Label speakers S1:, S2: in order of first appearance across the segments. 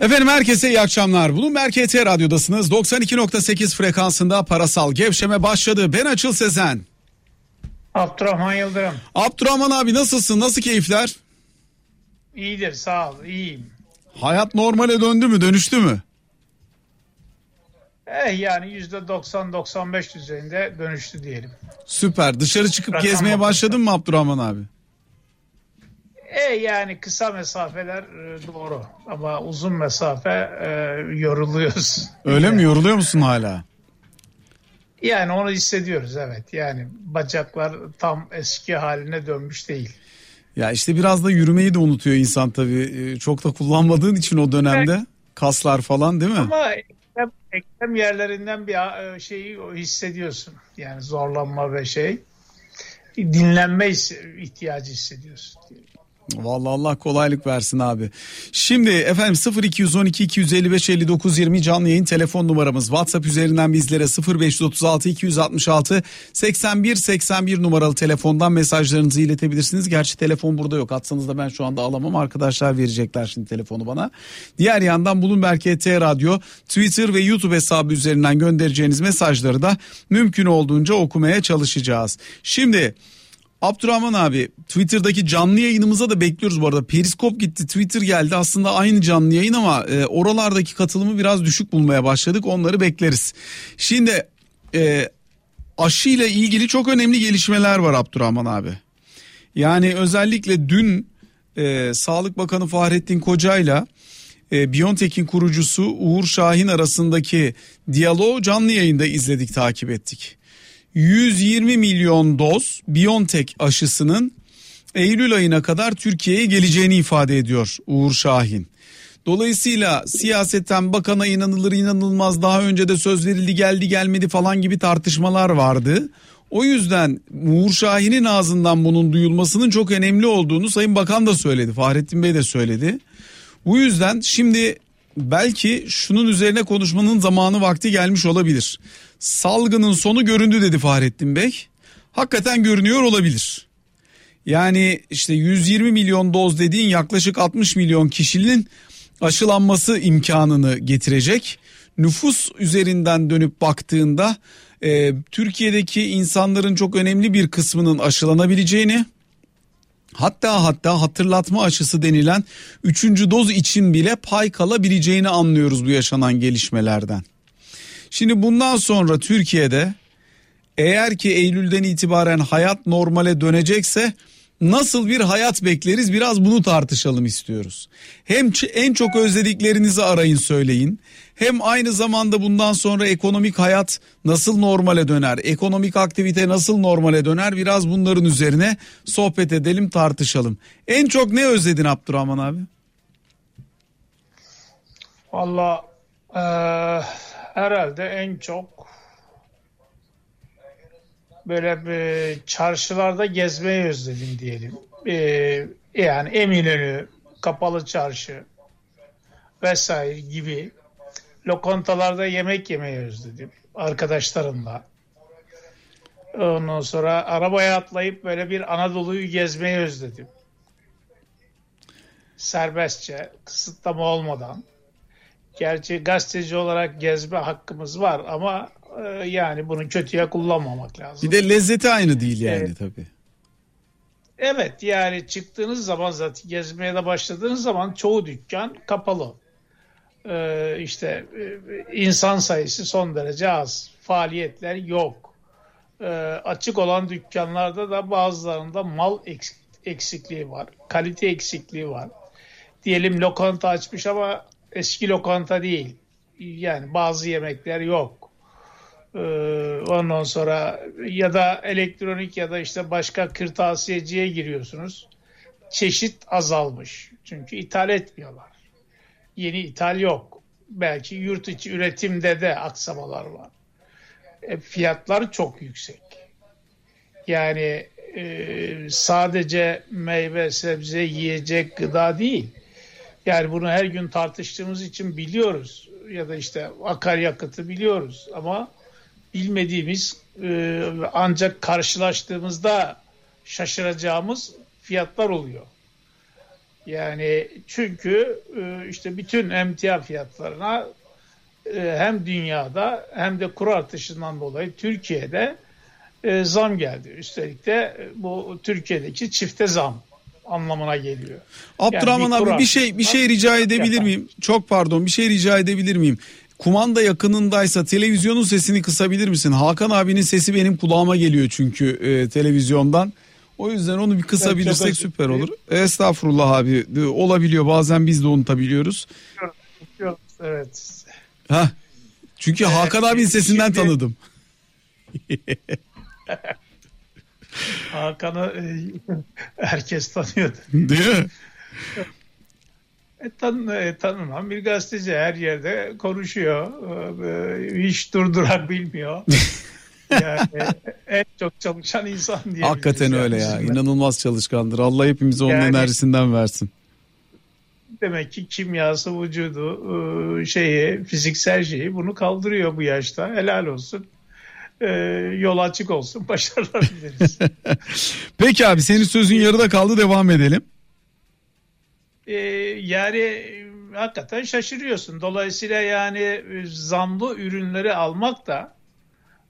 S1: Efendim herkese iyi akşamlar. Bloomberg KT Radyo'dasınız. 92.8 frekansında parasal gevşeme başladı. Ben Açıl Sezen.
S2: Abdurrahman Yıldırım.
S1: Abdurrahman abi nasılsın? Nasıl keyifler?
S2: İyidir sağ ol iyiyim.
S1: Hayat normale döndü mü? Dönüştü mü?
S2: Eh yani %90-95 düzeyinde dönüştü diyelim.
S1: Süper. Dışarı çıkıp
S2: Rakam
S1: gezmeye başladın mı Abdurrahman abi?
S2: E yani kısa mesafeler e, doğru ama uzun mesafe e, yoruluyoruz.
S1: Öyle mi? Yoruluyor musun hala?
S2: Yani onu hissediyoruz evet. Yani bacaklar tam eski haline dönmüş değil.
S1: Ya işte biraz da yürümeyi de unutuyor insan tabii. Ee, Çok da kullanmadığın için o dönemde. Kaslar falan değil mi?
S2: Ama eklem, eklem yerlerinden bir e, şeyi hissediyorsun. Yani zorlanma ve şey. Dinlenme ihtiyacı hissediyorsun.
S1: Vallahi Allah kolaylık versin abi. Şimdi efendim 0212 255 59 20 canlı yayın telefon numaramız. WhatsApp üzerinden bizlere 0536 266 81 81 numaralı telefondan mesajlarınızı iletebilirsiniz. Gerçi telefon burada yok. Atsanız da ben şu anda alamam. Arkadaşlar verecekler şimdi telefonu bana. Diğer yandan Bloomberg HT Radyo Twitter ve YouTube hesabı üzerinden göndereceğiniz mesajları da mümkün olduğunca okumaya çalışacağız. Şimdi Abdurrahman abi Twitter'daki canlı yayınımıza da bekliyoruz bu arada. Periskop gitti Twitter geldi aslında aynı canlı yayın ama e, oralardaki katılımı biraz düşük bulmaya başladık onları bekleriz. Şimdi e, aşıyla ilgili çok önemli gelişmeler var Abdurrahman abi. Yani özellikle dün e, Sağlık Bakanı Fahrettin Koca'yla e, Biontech'in kurucusu Uğur Şahin arasındaki diyaloğu canlı yayında izledik takip ettik. 120 milyon doz BioNTech aşısının Eylül ayına kadar Türkiye'ye geleceğini ifade ediyor Uğur Şahin. Dolayısıyla siyasetten bakana inanılır inanılmaz daha önce de söz verildi geldi gelmedi falan gibi tartışmalar vardı. O yüzden Uğur Şahin'in ağzından bunun duyulmasının çok önemli olduğunu Sayın Bakan da söyledi. Fahrettin Bey de söyledi. Bu yüzden şimdi belki şunun üzerine konuşmanın zamanı vakti gelmiş olabilir. Salgının sonu göründü dedi Fahrettin Bey. Hakikaten görünüyor olabilir. Yani işte 120 milyon doz dediğin yaklaşık 60 milyon kişinin aşılanması imkanını getirecek. Nüfus üzerinden dönüp baktığında e, Türkiye'deki insanların çok önemli bir kısmının aşılanabileceğini hatta hatta hatırlatma aşısı denilen 3. doz için bile pay kalabileceğini anlıyoruz bu yaşanan gelişmelerden. Şimdi bundan sonra Türkiye'de eğer ki Eylül'den itibaren hayat normale dönecekse nasıl bir hayat bekleriz biraz bunu tartışalım istiyoruz. Hem en çok özlediklerinizi arayın söyleyin. Hem aynı zamanda bundan sonra ekonomik hayat nasıl normale döner? Ekonomik aktivite nasıl normale döner? Biraz bunların üzerine sohbet edelim tartışalım. En çok ne özledin Abdurrahman abi?
S2: Valla e, herhalde en çok böyle bir çarşılarda gezmeyi özledim diyelim. E, yani Eminönü, Kapalı Çarşı vesaire gibi lokantalarda yemek yemeyi özledim arkadaşlarımla. Ondan sonra arabaya atlayıp böyle bir Anadolu'yu gezmeyi özledim. Serbestçe, kısıtlama olmadan. Gerçi gazeteci olarak gezme hakkımız var ama e, yani bunu kötüye kullanmamak lazım.
S1: Bir de lezzeti aynı değil yani
S2: Evet.
S1: tabii.
S2: Evet yani çıktığınız zaman zaten gezmeye de başladığınız zaman çoğu dükkan kapalı. Ee, işte e, insan sayısı son derece az. Faaliyetler yok. Ee, açık olan dükkanlarda da bazılarında mal eks- eksikliği var. Kalite eksikliği var. Diyelim lokanta açmış ama eski lokanta değil. Yani bazı yemekler yok. Ee, ondan sonra ya da elektronik ya da işte başka kırtasiyeciye giriyorsunuz. Çeşit azalmış. Çünkü ithal etmiyorlar. Yeni ithal yok. Belki yurt içi üretimde de aksamalar var. E, fiyatlar çok yüksek. Yani e, sadece meyve, sebze, yiyecek, gıda değil. Yani bunu her gün tartıştığımız için biliyoruz. Ya da işte akaryakıtı biliyoruz. Ama bilmediğimiz e, ancak karşılaştığımızda şaşıracağımız fiyatlar oluyor. Yani çünkü e, işte bütün emtia fiyatlarına e, hem dünyada hem de kur artışından dolayı Türkiye'de e, zam geldi. Üstelik de bu Türkiye'deki çifte zam anlamına geliyor.
S1: Abdurrahman yani bir abi bir şey bir şey rica edebilir miyim? Çok pardon bir şey rica edebilir miyim? Kumanda yakınındaysa televizyonun sesini kısabilir misin? Hakan abinin sesi benim kulağıma geliyor çünkü e, televizyondan. O yüzden onu bir kısabilirsek evet, süper olur. Estağfurullah abi. Olabiliyor bazen biz de unutabiliyoruz.
S2: Evet.
S1: Ha. Çünkü evet, Hakan abinin sesinden şimdi... tanıdım.
S2: Hakan'ı e, herkes tanıyordu.
S1: Değil mi?
S2: E, tan e, tanınan bir gazeteci her yerde konuşuyor. E, hiç durdurak bilmiyor. yani en çok çalışan insan diye.
S1: Hakikaten öyle ya. İnanılmaz çalışkandır. Allah hepimize onun yani, enerjisinden versin.
S2: Demek ki kimyası, vücudu, e, şeyi, fiziksel şeyi bunu kaldırıyor bu yaşta. Helal olsun e, yol açık olsun. Başarılar dileriz.
S1: Peki abi senin sözün yarıda kaldı devam edelim.
S2: E, yani hakikaten şaşırıyorsun. Dolayısıyla yani zamlı ürünleri almak da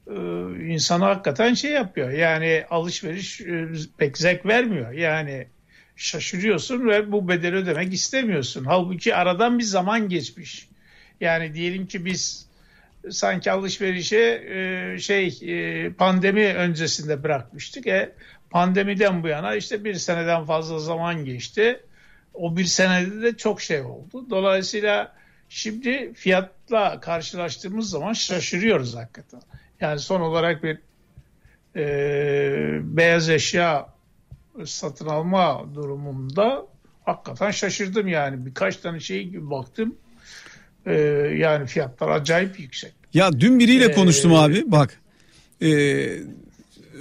S2: e, insana hakikaten şey yapıyor. Yani alışveriş e, pek zevk vermiyor. Yani şaşırıyorsun ve bu bedeli ödemek istemiyorsun. Halbuki aradan bir zaman geçmiş. Yani diyelim ki biz sanki alışverişi e, şey e, pandemi öncesinde bırakmıştık. E, pandemiden bu yana işte bir seneden fazla zaman geçti. O bir senede de çok şey oldu. Dolayısıyla şimdi fiyatla karşılaştığımız zaman şaşırıyoruz hakikaten. Yani son olarak bir e, beyaz eşya satın alma durumunda hakikaten şaşırdım yani. Birkaç tane şey baktım e, yani fiyatlar acayip yüksek.
S1: Ya dün biriyle ee, konuştum abi bak. E,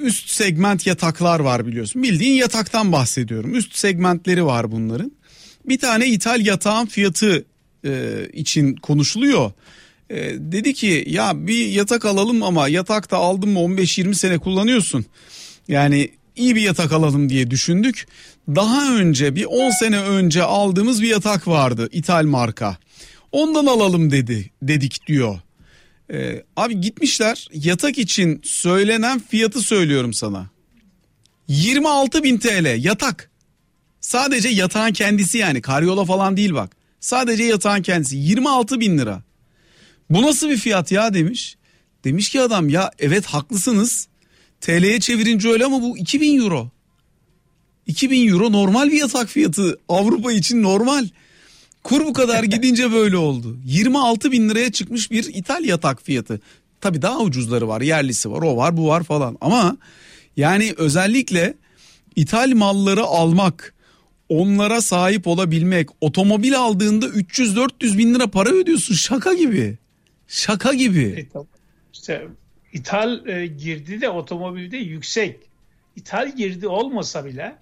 S1: üst segment yataklar var biliyorsun. Bildiğin yataktan bahsediyorum. Üst segmentleri var bunların. Bir tane ithal yatağın fiyatı e, için konuşuluyor. E, dedi ki ya bir yatak alalım ama yatakta aldım mı 15-20 sene kullanıyorsun. Yani iyi bir yatak alalım diye düşündük. Daha önce bir 10 sene önce aldığımız bir yatak vardı ithal marka. Ondan alalım dedi dedik diyor. Ee, abi gitmişler yatak için söylenen fiyatı söylüyorum sana. 26 bin TL yatak. Sadece yatağın kendisi yani karyola falan değil bak. Sadece yatağın kendisi 26 bin lira. Bu nasıl bir fiyat ya demiş. Demiş ki adam ya evet haklısınız. TL'ye çevirince öyle ama bu 2000 euro. 2000 euro normal bir yatak fiyatı Avrupa için normal. Kur bu kadar gidince böyle oldu. 26 bin liraya çıkmış bir ithal yatak fiyatı. Tabii daha ucuzları var yerlisi var o var bu var falan ama yani özellikle ithal malları almak onlara sahip olabilmek otomobil aldığında 300-400 bin lira para ödüyorsun şaka gibi şaka gibi. E,
S2: işte ithal e, girdi de otomobilde yüksek ithal girdi olmasa bile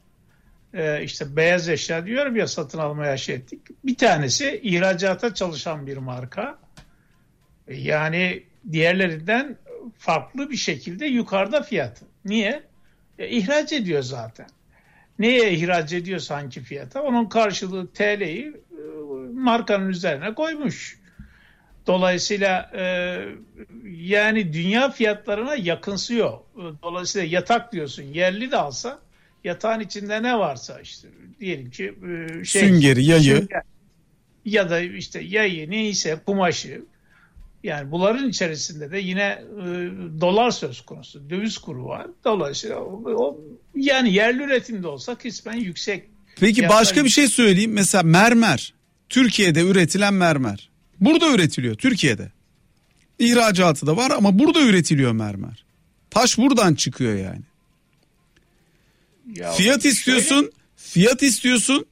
S2: e, işte beyaz eşya diyorum ya satın almaya şey ettik. Bir tanesi ihracata çalışan bir marka. E, yani diğerlerinden farklı bir şekilde yukarıda fiyatı. Niye? E, ihraç ediyor zaten. Neye ihraç ediyor sanki fiyata? Onun karşılığı TL'yi e, markanın üzerine koymuş. Dolayısıyla e, yani dünya fiyatlarına yakınsıyor. Dolayısıyla yatak diyorsun yerli de alsa yatağın içinde ne varsa işte diyelim ki
S1: e, şey, süngeri, yayı sünger,
S2: ya da işte yayı neyse kumaşı yani bunların içerisinde de yine e, dolar söz konusu, döviz kuru var. Dolayısıyla o, o yani yerli üretimde olsa kısmen yüksek.
S1: Peki başka bir şey söyleyeyim. Mesela mermer. Türkiye'de üretilen mermer. Burada üretiliyor Türkiye'de. İhracatı da var ama burada üretiliyor mermer. Taş buradan çıkıyor yani. Ya fiyat şöyle... istiyorsun, fiyat istiyorsun,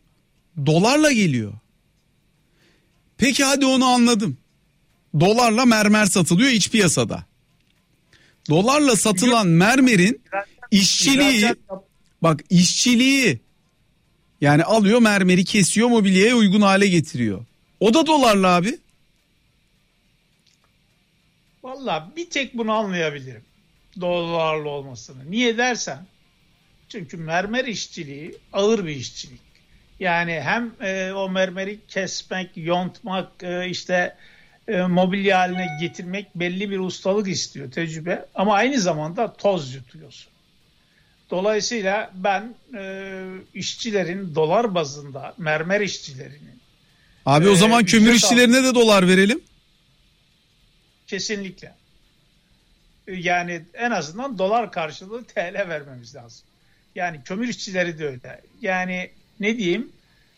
S1: dolarla geliyor. Peki hadi onu anladım. Dolarla mermer satılıyor iç piyasada. Dolarla satılan mermerin işçiliği bak işçiliği yani alıyor mermeri kesiyor mobilyaya uygun hale getiriyor. O da dolarla abi.
S2: Valla bir tek bunu anlayabilirim. Dolarlı olmasını. Niye dersen çünkü mermer işçiliği ağır bir işçilik. Yani hem e, o mermeri kesmek, yontmak, e, işte e, mobilya haline getirmek belli bir ustalık istiyor, tecrübe. Ama aynı zamanda toz yutuyorsun. Dolayısıyla ben e, işçilerin dolar bazında, mermer işçilerinin
S1: Abi o
S2: Ee,
S1: zaman kömür işçilerine de dolar verelim.
S2: kesinlikle yani en azından dolar karşılığı TL vermemiz lazım. Yani kömür işçileri de öyle. Yani ne diyeyim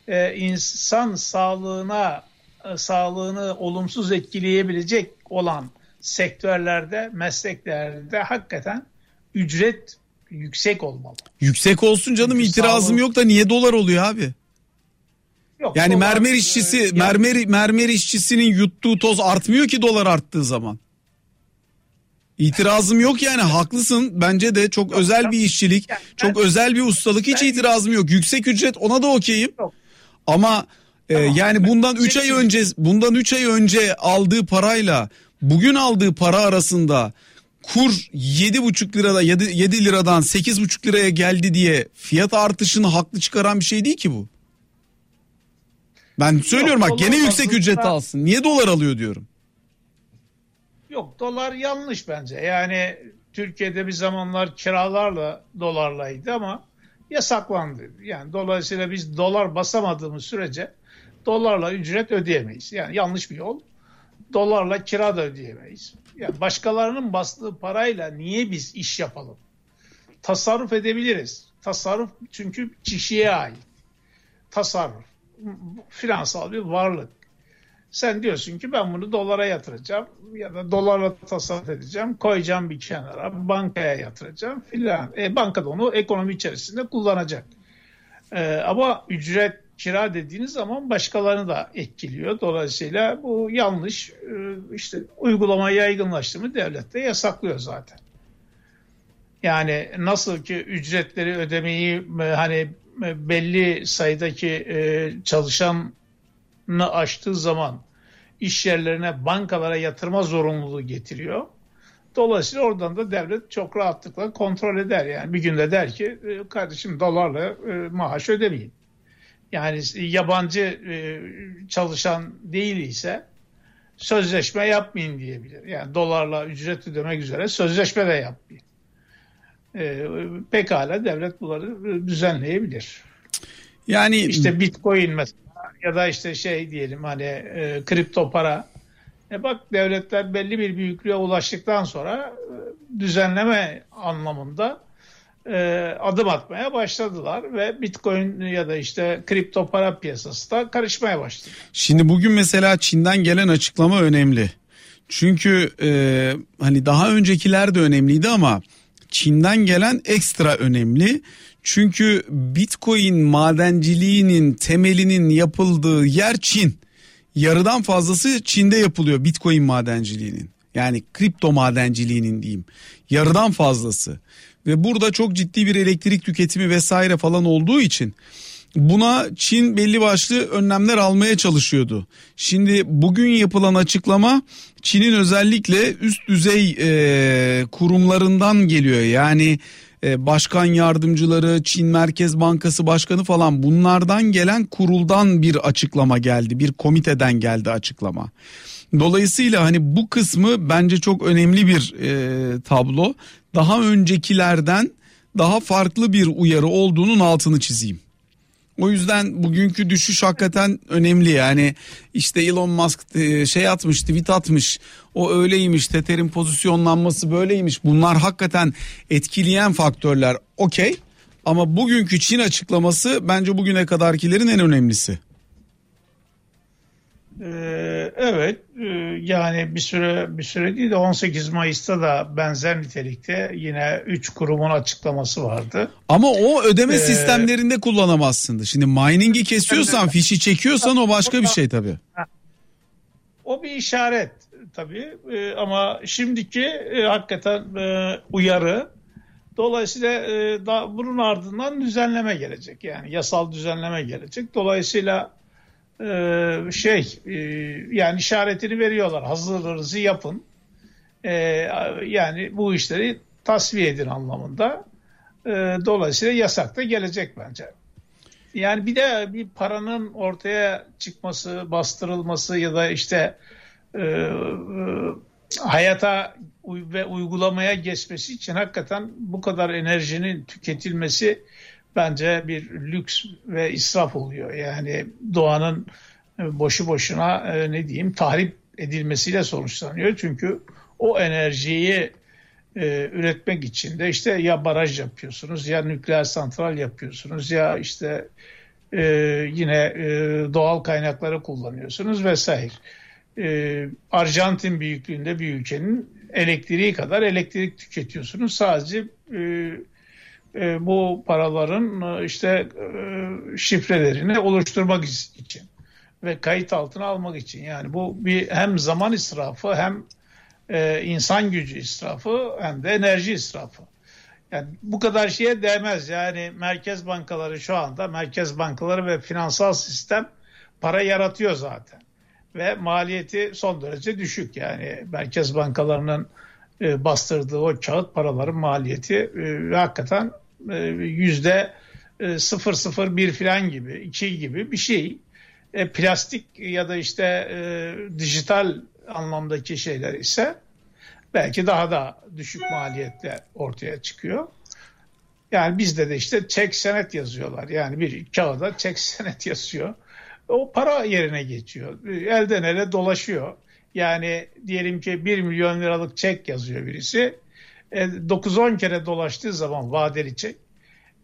S2: e, insan sağlığına e, sağlığını olumsuz etkileyebilecek olan sektörlerde, mesleklerde hakikaten ücret yüksek olmalı.
S1: Yüksek olsun canım
S2: Çünkü
S1: itirazım
S2: sağlık-
S1: yok da niye dolar oluyor abi?
S2: Yok,
S1: Yani
S2: dolar,
S1: mermer
S2: e,
S1: işçisi
S2: yani-
S1: mermer mermer işçisinin yuttuğu toz artmıyor ki dolar arttığı zaman. İtirazım yok yani haklısın bence de çok özel bir işçilik
S2: Yani
S1: çok
S2: ben-
S1: özel bir ustalık hiç
S2: ben-
S1: itirazım yok yüksek ücret ona da okeyim
S2: Yok.
S1: ama e,
S2: Tamam.
S1: yani bundan 3 ay önce bundan 3 ay önce aldığı parayla bugün aldığı para arasında kur 7,5 lirada 7, 7 liradan 8,5 liraya geldi diye fiyat artışını haklı çıkaran bir şey değil ki bu. Ben söylüyorum bak
S2: dolar
S1: gene yüksek ücret alsın. Niye dolar alıyor diyorum.
S2: Yok dolar yanlış bence. Yani Türkiye'de bir zamanlar kiralarla dolarlaydı ama yasaklandı. Yani dolayısıyla biz dolar basamadığımız sürece dolarla ücret ödeyemeyiz. Yani yanlış bir yol. Dolarla kira da ödeyemeyiz. Yani başkalarının bastığı parayla niye biz iş yapalım? Tasarruf edebiliriz. Tasarruf çünkü kişiye ait. Tasarruf. Finansal bir varlık. Sen diyorsun ki ben bunu dolara yatıracağım ya da dolarla tasarruf edeceğim, koyacağım bir kenara, bankaya yatıracağım filan. E, banka da onu ekonomi içerisinde kullanacak. E, ama ücret kira dediğiniz zaman başkalarını da etkiliyor. Dolayısıyla bu yanlış. E, işte uygulamayı yaygınlaştı mı devlet de yasaklıyor zaten. Yani nasıl ki ücretleri ödemeyi e, hani e, belli sayıdaki e, aştığı zaman iş yerlerine bankalara yatırma zorunluluğu getiriyor. Dolayısıyla oradan da devlet çok rahatlıkla kontrol eder. Yani bir günde der ki e, kardeşim dolarla e, maaş ödemeyin. Yani yabancı e, çalışan değil ise sözleşme yapmayın diyebilir. Yani dolarla ücret ödemek üzere sözleşme de yapmayın. Pekala devlet bunları düzenleyebilir.
S1: Yani
S2: İşte bitcoin mesela ya da işte şey diyelim hani e, kripto para. E bak devletler belli bir büyüklüğe ulaştıktan sonra e, düzenleme anlamında e, adım atmaya başladılar ve bitcoin ya da işte kripto para piyasası da karışmaya başladı.
S1: Şimdi bugün mesela Çin'den gelen açıklama önemli. Çünkü e, hani daha öncekiler de önemliydi ama Çin'den gelen ekstra önemli. Çünkü Bitcoin madenciliğinin temelinin yapıldığı yer Çin. Yarıdan fazlası Çin'de yapılıyor Bitcoin madenciliğinin. Yani kripto madenciliğinin diyeyim. Yarıdan fazlası. Ve burada çok ciddi bir elektrik tüketimi vesaire falan olduğu için buna Çin belli başlı önlemler almaya çalışıyordu. Şimdi bugün yapılan açıklama Çin'in özellikle üst düzey e, kurumlarından geliyor. Yani e, başkan yardımcıları, Çin Merkez Bankası Başkanı falan bunlardan gelen kuruldan bir açıklama geldi. Bir komiteden geldi açıklama. Dolayısıyla hani bu kısmı bence çok önemli bir e, tablo. Daha öncekilerden daha farklı bir uyarı olduğunun altını çizeyim. O yüzden bugünkü düşüş hakikaten önemli. Yani işte Elon Musk e, şey atmış tweet atmış. O öyleymiş Tether'in pozisyonlanması böyleymiş. Bunlar hakikaten etkileyen faktörler. Okey. Ama bugünkü Çin açıklaması bence bugüne kadarkilerin en önemlisi.
S2: Ee, evet e, yani bir süre bir süre değil de 18 Mayıs'ta da benzer nitelikte yine 3 kurumun açıklaması vardı.
S1: Ama o ödeme
S2: Ee,
S1: sistemlerinde kullanamazsın. Şimdi mining'i kesiyorsan fişi çekiyorsan o başka bir şey tabii.
S2: O bir işaret tabii Ee, ama şimdiki e, hakikaten e, uyarı dolayısıyla e, da, bunun ardından düzenleme gelecek yani yasal düzenleme gelecek. Dolayısıyla e, şey e, yani işaretini veriyorlar hazırlarınızı yapın E, yani bu işleri tasfiye edin anlamında. E, dolayısıyla yasak da gelecek bence. Yani bir de bir paranın ortaya çıkması, bastırılması ya da işte e, e, hayata ve uygulamaya geçmesi için hakikaten bu kadar enerjinin tüketilmesi bence bir lüks ve israf oluyor. Yani doğanın e, boşu boşuna e, ne diyeyim tahrip edilmesiyle sonuçlanıyor. Çünkü o enerjiyi e, üretmek için de işte ya baraj yapıyorsunuz ya nükleer santral yapıyorsunuz ya işte yine doğal kaynakları kullanıyorsunuz vesaire. E, Arjantin büyüklüğünde bir ülkenin elektriği kadar elektrik tüketiyorsunuz. Sadece e, e, bu paraların e, işte e, şifrelerini oluşturmak için ve kayıt altına almak için. Yani bu bir hem zaman israfı hem e, insan gücü israfı hem de enerji israfı. Yani bu kadar şeye değmez. Yani merkez bankaları şu anda merkez bankaları ve finansal sistem para yaratıyor zaten. Ve maliyeti son derece düşük. Yani merkez bankalarının e, bastırdığı o kağıt paraların maliyeti e, hakikaten yüzde e, 001 falan gibi, 2 gibi bir şey. E, plastik ya da işte e, dijital anlamdaki şeyler ise belki daha da düşük maliyetle ortaya çıkıyor. Yani bizde de işte çek senet yazıyorlar. Yani bir kağıda çek senet yazıyor. O para yerine geçiyor. Elden ele dolaşıyor. Yani diyelim ki 1 milyon liralık çek yazıyor birisi. 9-10 e, kere dolaştığı zaman vadeli çek.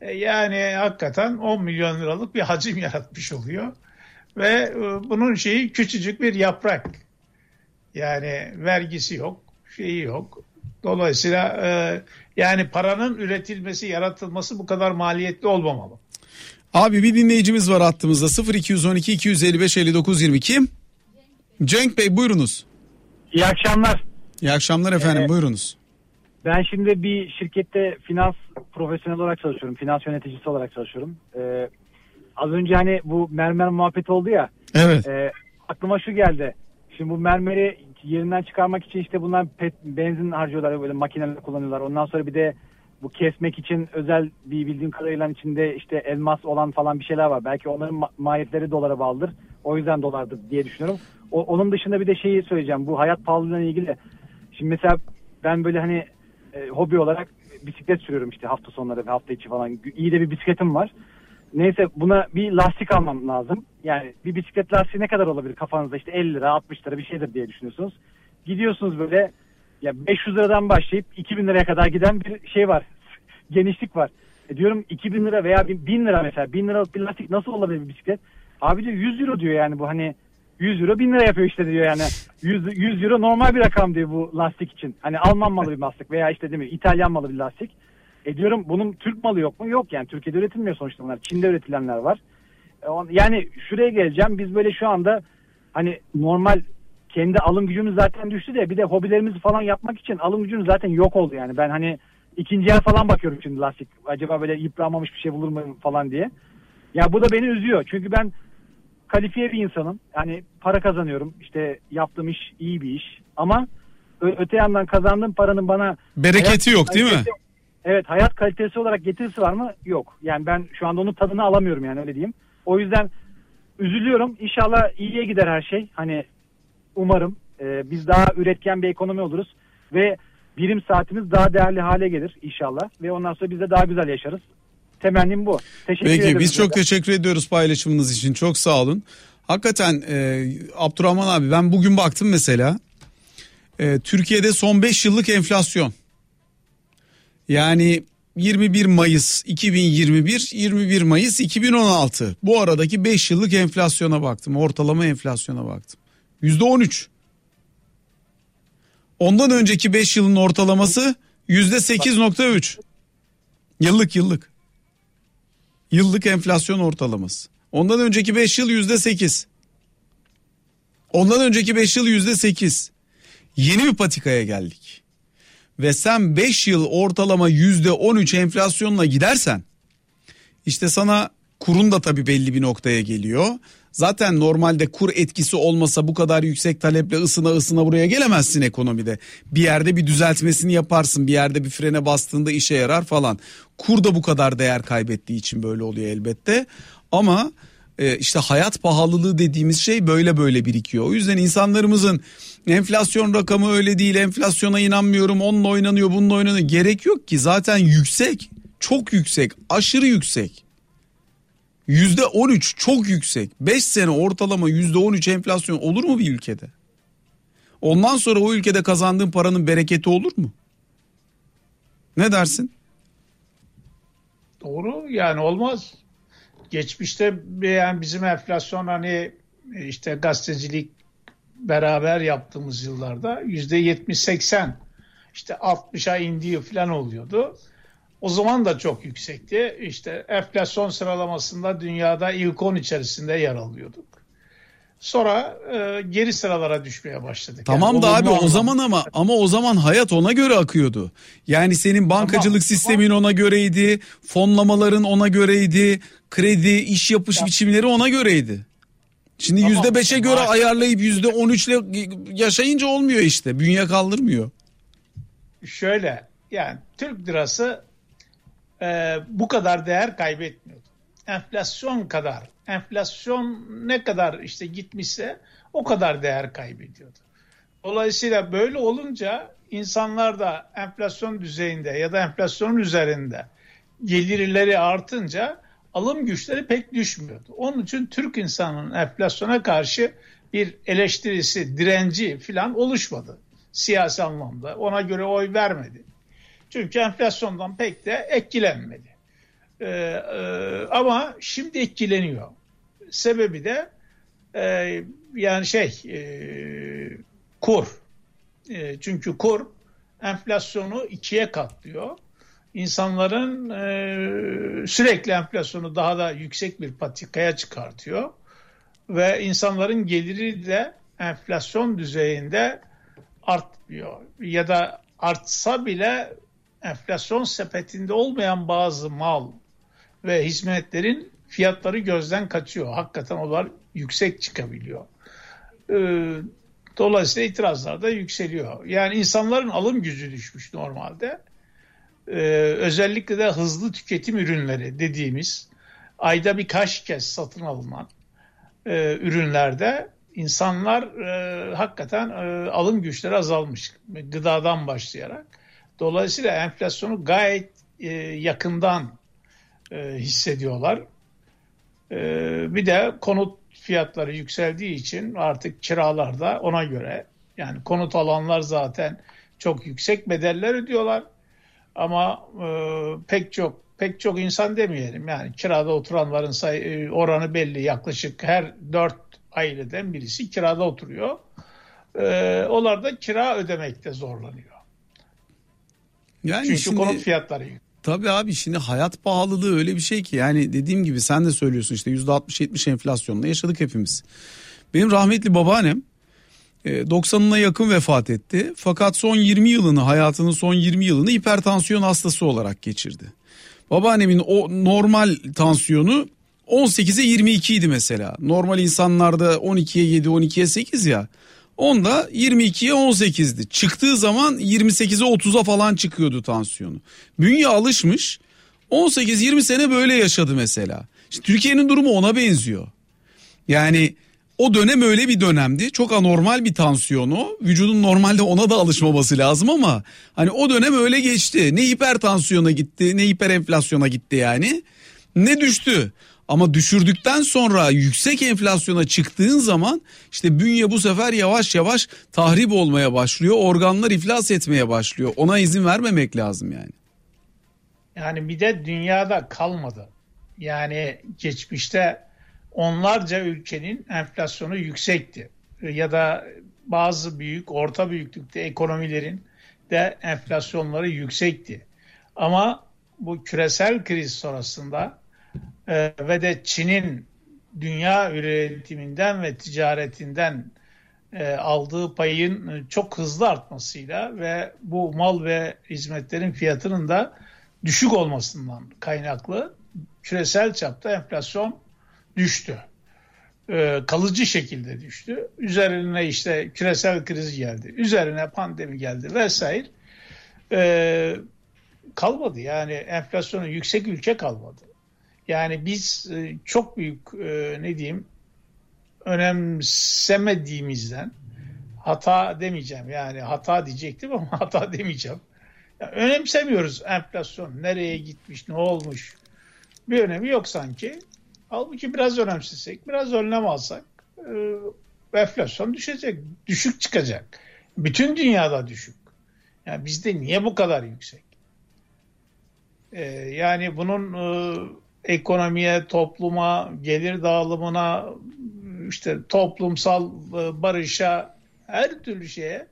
S2: E, yani hakikaten 10 milyon liralık bir hacim yaratmış oluyor. Ve e, bunun şeyi küçücük bir yaprak. Yani vergisi yok, şeyi yok. Dolayısıyla yani paranın üretilmesi, yaratılması bu kadar maliyetli olmamalı.
S1: Abi bir dinleyicimiz var hattımızda 0212 255 59 22. Cenk Bey buyurunuz.
S3: İyi akşamlar.
S1: İyi akşamlar efendim ee, buyurunuz.
S3: Ben şimdi bir şirkette finans profesyonel olarak çalışıyorum. Finans yöneticisi olarak çalışıyorum. Ee, az önce hani bu mermer muhabbeti oldu ya.
S1: Evet.
S3: E, aklıma şu geldi. Şimdi bu mermeri yerinden çıkarmak için işte bunlar pet, benzin harcıyorlar böyle makineler kullanıyorlar. Ondan sonra bir de bu kesmek için özel bir bildiğim kadarıyla içinde işte elmas olan falan bir şeyler var. Belki onların ma- maliyetleri dolara bağlıdır. O yüzden dolardır diye düşünüyorum. O, onun dışında bir de şeyi söyleyeceğim. Bu hayat pahalılığına ilgili. Şimdi mesela ben böyle hani e, hobi olarak bisiklet sürüyorum işte hafta sonları ve hafta içi falan. İyi de bir bisikletim var. Neyse buna bir lastik almam lazım. Yani bir bisiklet lastiği ne kadar olabilir kafanızda işte 50 lira 60 lira bir şeydir diye düşünüyorsunuz. Gidiyorsunuz böyle ya 500 liradan başlayıp 2000 liraya kadar giden bir şey var. Genişlik var. E diyorum 2000 lira veya 1000 lira mesela 1000 liralık bir lastik nasıl olabilir bir bisiklet? Abi diyor 100 euro diyor yani bu hani 100 euro 1000 lira yapıyor işte diyor yani. 100, 100 euro normal bir rakam diyor bu lastik için. Hani Alman malı bir lastik veya işte değil mi İtalyan malı bir lastik. E diyorum bunun Türk malı yok mu? Yok yani Türkiye'de üretilmiyor sonuçta bunlar. Çin'de üretilenler var. E, yani şuraya geleceğim. Biz böyle şu anda hani normal kendi alım gücümüz zaten düştü de bir de hobilerimizi falan yapmak için alım gücümüz zaten yok oldu yani. Ben hani ikinci el falan bakıyorum şimdi lastik. Acaba böyle yıpranmamış bir şey bulur mu falan diye. Ya bu da beni üzüyor. Çünkü ben kalifiye bir insanım. Yani para kazanıyorum. İşte yaptığım iş iyi bir iş. Ama öte yandan kazandığım paranın bana
S1: bereketi yok değil mi?
S3: Evet hayat kalitesi olarak getirisi var mı? Yok. Yani ben şu anda onun tadını alamıyorum yani öyle diyeyim. O yüzden üzülüyorum. İnşallah iyiye gider her şey. Hani umarım e, biz daha üretken bir ekonomi oluruz ve birim saatimiz daha değerli hale gelir inşallah ve ondan sonra biz de daha güzel yaşarız. Temennim bu.
S1: Teşekkür Peki ederim. biz çok teşekkür ediyoruz paylaşımınız için. Çok sağ olun. Hakikaten e, Abdurrahman abi ben bugün baktım mesela. E, Türkiye'de son 5 yıllık enflasyon. Yani 21 Mayıs 2021, 21 Mayıs 2016. Bu aradaki 5 yıllık enflasyona baktım. Ortalama enflasyona baktım. %13. Ondan önceki 5 yılın ortalaması %8.3. Yıllık yıllık. Yıllık enflasyon ortalaması. Ondan önceki 5 yıl %8. Ondan önceki 5 yıl %8. Yeni bir patikaya geldik ve sen 5 yıl ortalama %13 enflasyonla gidersen işte sana kurun da tabii belli bir noktaya geliyor. Zaten normalde kur etkisi olmasa bu kadar yüksek taleple ısına ısına buraya gelemezsin ekonomide. Bir yerde bir düzeltmesini yaparsın. Bir yerde bir frene bastığında işe yarar falan. Kur da bu kadar değer kaybettiği için böyle oluyor elbette. Ama e, işte hayat pahalılığı dediğimiz şey böyle böyle birikiyor. O yüzden insanlarımızın enflasyon rakamı öyle değil enflasyona inanmıyorum onunla oynanıyor bununla oynanıyor gerek yok ki zaten yüksek çok yüksek aşırı yüksek. Yüzde 13 çok yüksek 5 sene ortalama yüzde 13 enflasyon olur mu bir ülkede? Ondan sonra o ülkede kazandığın paranın bereketi olur mu? Ne dersin?
S2: Doğru yani olmaz. Geçmişte yani bizim enflasyon hani işte gazetecilik beraber yaptığımız yıllarda yüzde 70-80 işte 60'a indiği falan oluyordu. O zaman da çok yüksekti. İşte enflasyon sıralamasında dünyada ilk 10 içerisinde yer alıyorduk. Sonra e, geri sıralara düşmeye başladık.
S1: Tamam
S2: yani
S1: da abi o zaman ama ama o zaman hayat ona göre akıyordu. Yani senin bankacılık tamam, sistemin tamam. ona göreydi, fonlamaların ona göreydi, kredi, iş yapış ya. biçimleri ona göreydi. Şimdi yüzde tamam, beşe göre ayarlayıp yüzde on üçle yaşayınca olmuyor işte. Bünye kaldırmıyor.
S2: Şöyle yani Türk lirası e, bu kadar değer kaybetmiyordu. Enflasyon kadar, enflasyon ne kadar işte gitmişse o kadar değer kaybediyordu. Dolayısıyla böyle olunca insanlar da enflasyon düzeyinde ya da enflasyonun üzerinde gelirleri artınca alım güçleri pek düşmüyordu. Onun için Türk insanının enflasyona karşı bir eleştirisi, direnci falan oluşmadı siyasi anlamda. Ona göre oy vermedi. Çünkü enflasyondan pek de etkilenmedi. Ee, e, ama şimdi etkileniyor. Sebebi de e, yani şey e, kur. E, çünkü kur enflasyonu ikiye katlıyor. İnsanların e, sürekli enflasyonu daha da yüksek bir patikaya çıkartıyor. Ve insanların geliri de enflasyon düzeyinde artmıyor. Ya da artsa bile enflasyon sepetinde olmayan bazı mal ve hizmetlerin fiyatları gözden kaçıyor. Hakikaten onlar yüksek çıkabiliyor. Ee, dolayısıyla itirazlar da yükseliyor. Yani insanların alım gücü düşmüş normalde. Ee, özellikle de hızlı tüketim ürünleri dediğimiz ayda birkaç kez satın alınan e, ürünlerde insanlar e, hakikaten e, alım güçleri azalmış. Gıdadan başlayarak. Dolayısıyla enflasyonu gayet e, yakından e, hissediyorlar. E, bir de konut fiyatları yükseldiği için artık kiralar da ona göre yani konut alanlar zaten çok yüksek bedeller ödüyorlar. Ama e, pek çok pek çok insan demeyelim yani kirada oturanların say, e, oranı belli yaklaşık her dört aileden birisi kirada oturuyor. E, onlar da kira ödemekte zorlanıyor. Yani Çünkü şimdi, konut fiyatları
S1: Tabii abi şimdi hayat pahalılığı öyle bir şey ki yani dediğim gibi sen de söylüyorsun işte %60-70 enflasyonla yaşadık hepimiz. Benim rahmetli babaannem 90'ına e, yakın vefat etti. Fakat son 20 yılını hayatının son 20 yılını hipertansiyon hastası olarak geçirdi. Babaannemin o normal tansiyonu 18'e 22 idi mesela. Normal insanlarda 12'ye 7 12'ye 8 ya. Onda 22'ye 18'di. Çıktığı zaman 28'e 30'a falan çıkıyordu tansiyonu. Bünye alışmış. 18-20 sene böyle yaşadı mesela. İşte Türkiye'nin durumu ona benziyor. Yani o dönem öyle bir dönemdi. Çok anormal bir tansiyonu. Vücudun normalde ona da alışmaması lazım ama hani o dönem öyle geçti. Ne hipertansiyona gitti, ne hiperenflasyona gitti yani. Ne düştü. Ama düşürdükten sonra yüksek enflasyona çıktığın zaman işte bünye bu sefer yavaş yavaş tahrip olmaya başlıyor. Organlar iflas etmeye başlıyor. Ona izin vermemek lazım yani.
S2: Yani bir de dünyada kalmadı. Yani geçmişte onlarca ülkenin enflasyonu yüksekti. Ya da bazı büyük, orta büyüklükte ekonomilerin de enflasyonları yüksekti. Ama bu küresel kriz sonrasında e, ve de Çin'in dünya üretiminden ve ticaretinden e, aldığı payın e, çok hızlı artmasıyla ve bu mal ve hizmetlerin fiyatının da düşük olmasından kaynaklı küresel çapta enflasyon düştü. E, kalıcı şekilde düştü. Üzerine işte küresel kriz geldi. Üzerine pandemi geldi vesaire. E, kalmadı yani enflasyonu yüksek ülke kalmadı. Yani biz e, çok büyük e, ne diyeyim önemsemediğimizden hata demeyeceğim yani hata diyecektim ama hata demeyeceğim. Yani önemsemiyoruz enflasyon nereye gitmiş ne olmuş bir önemi yok sanki. Halbuki biraz önemsesek biraz önlem alsak e, enflasyon düşecek düşük çıkacak. Bütün dünyada düşük. Yani bizde niye bu kadar yüksek? Ee, yani bunun e, ekonomiye, topluma, gelir dağılımına, işte toplumsal e, barışa, her türlü şeye,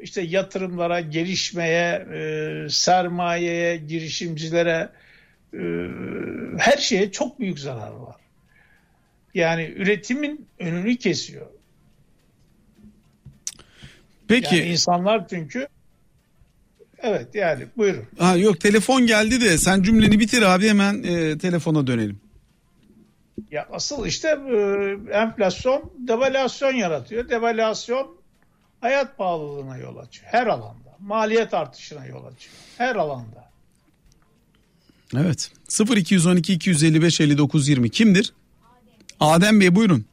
S2: işte yatırımlara, gelişmeye, e, sermayeye, girişimcilere, e, her şeye çok büyük zarar var. Yani üretimin önünü kesiyor.
S1: Peki.
S2: Yani insanlar çünkü Evet yani buyurun.
S1: Ha, yok telefon geldi de sen cümleni bitir abi hemen e, telefona dönelim.
S2: Ya asıl işte e, enflasyon devalüasyon yaratıyor. Devalüasyon hayat pahalılığına yol açıyor. Her alanda. Maliyet artışına yol açıyor. Her alanda.
S1: Evet. 0212 255 59 20 kimdir? Adem Bey buyurun.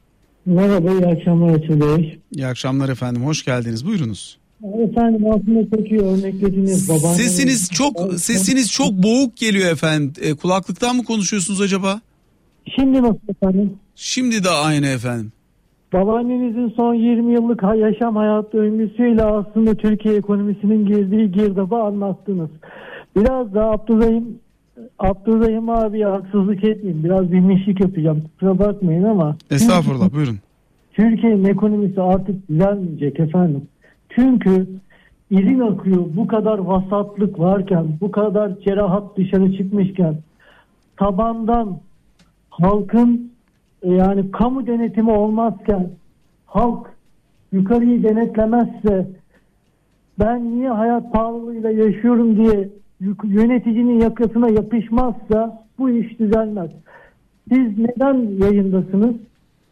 S4: Merhaba, iyi akşamlar Açıl Bey.
S1: İyi akşamlar efendim. Hoş geldiniz. Buyurunuz.
S4: Efendim aslında çok iyi örneklediniz. Babaanneniz...
S1: Sesiniz çok sesiniz çok boğuk geliyor efendim. E, kulaklıktan mı konuşuyorsunuz acaba?
S4: Şimdi nasıl efendim?
S1: Şimdi de aynı efendim.
S4: Babaannenizin son 20 yıllık yaşam hayat döngüsüyle aslında Türkiye ekonomisinin girdiği girdabı anlattınız. Biraz da Abdurrahim Abdurrahim abiye haksızlık etmeyeyim. Biraz bilmişlik yapacağım. Kusura bakmayın ama.
S1: Estağfurullah buyurun.
S4: Türkiye'nin ekonomisi artık düzelmeyecek efendim. Çünkü izin akıyor bu kadar vasatlık varken, bu kadar cerahat dışarı çıkmışken tabandan halkın e, yani kamu denetimi olmazken halk yukarıyı denetlemezse ben niye hayat pahalılığıyla yaşıyorum diye yöneticinin yakasına yapışmazsa bu iş düzelmez. Siz neden yayındasınız?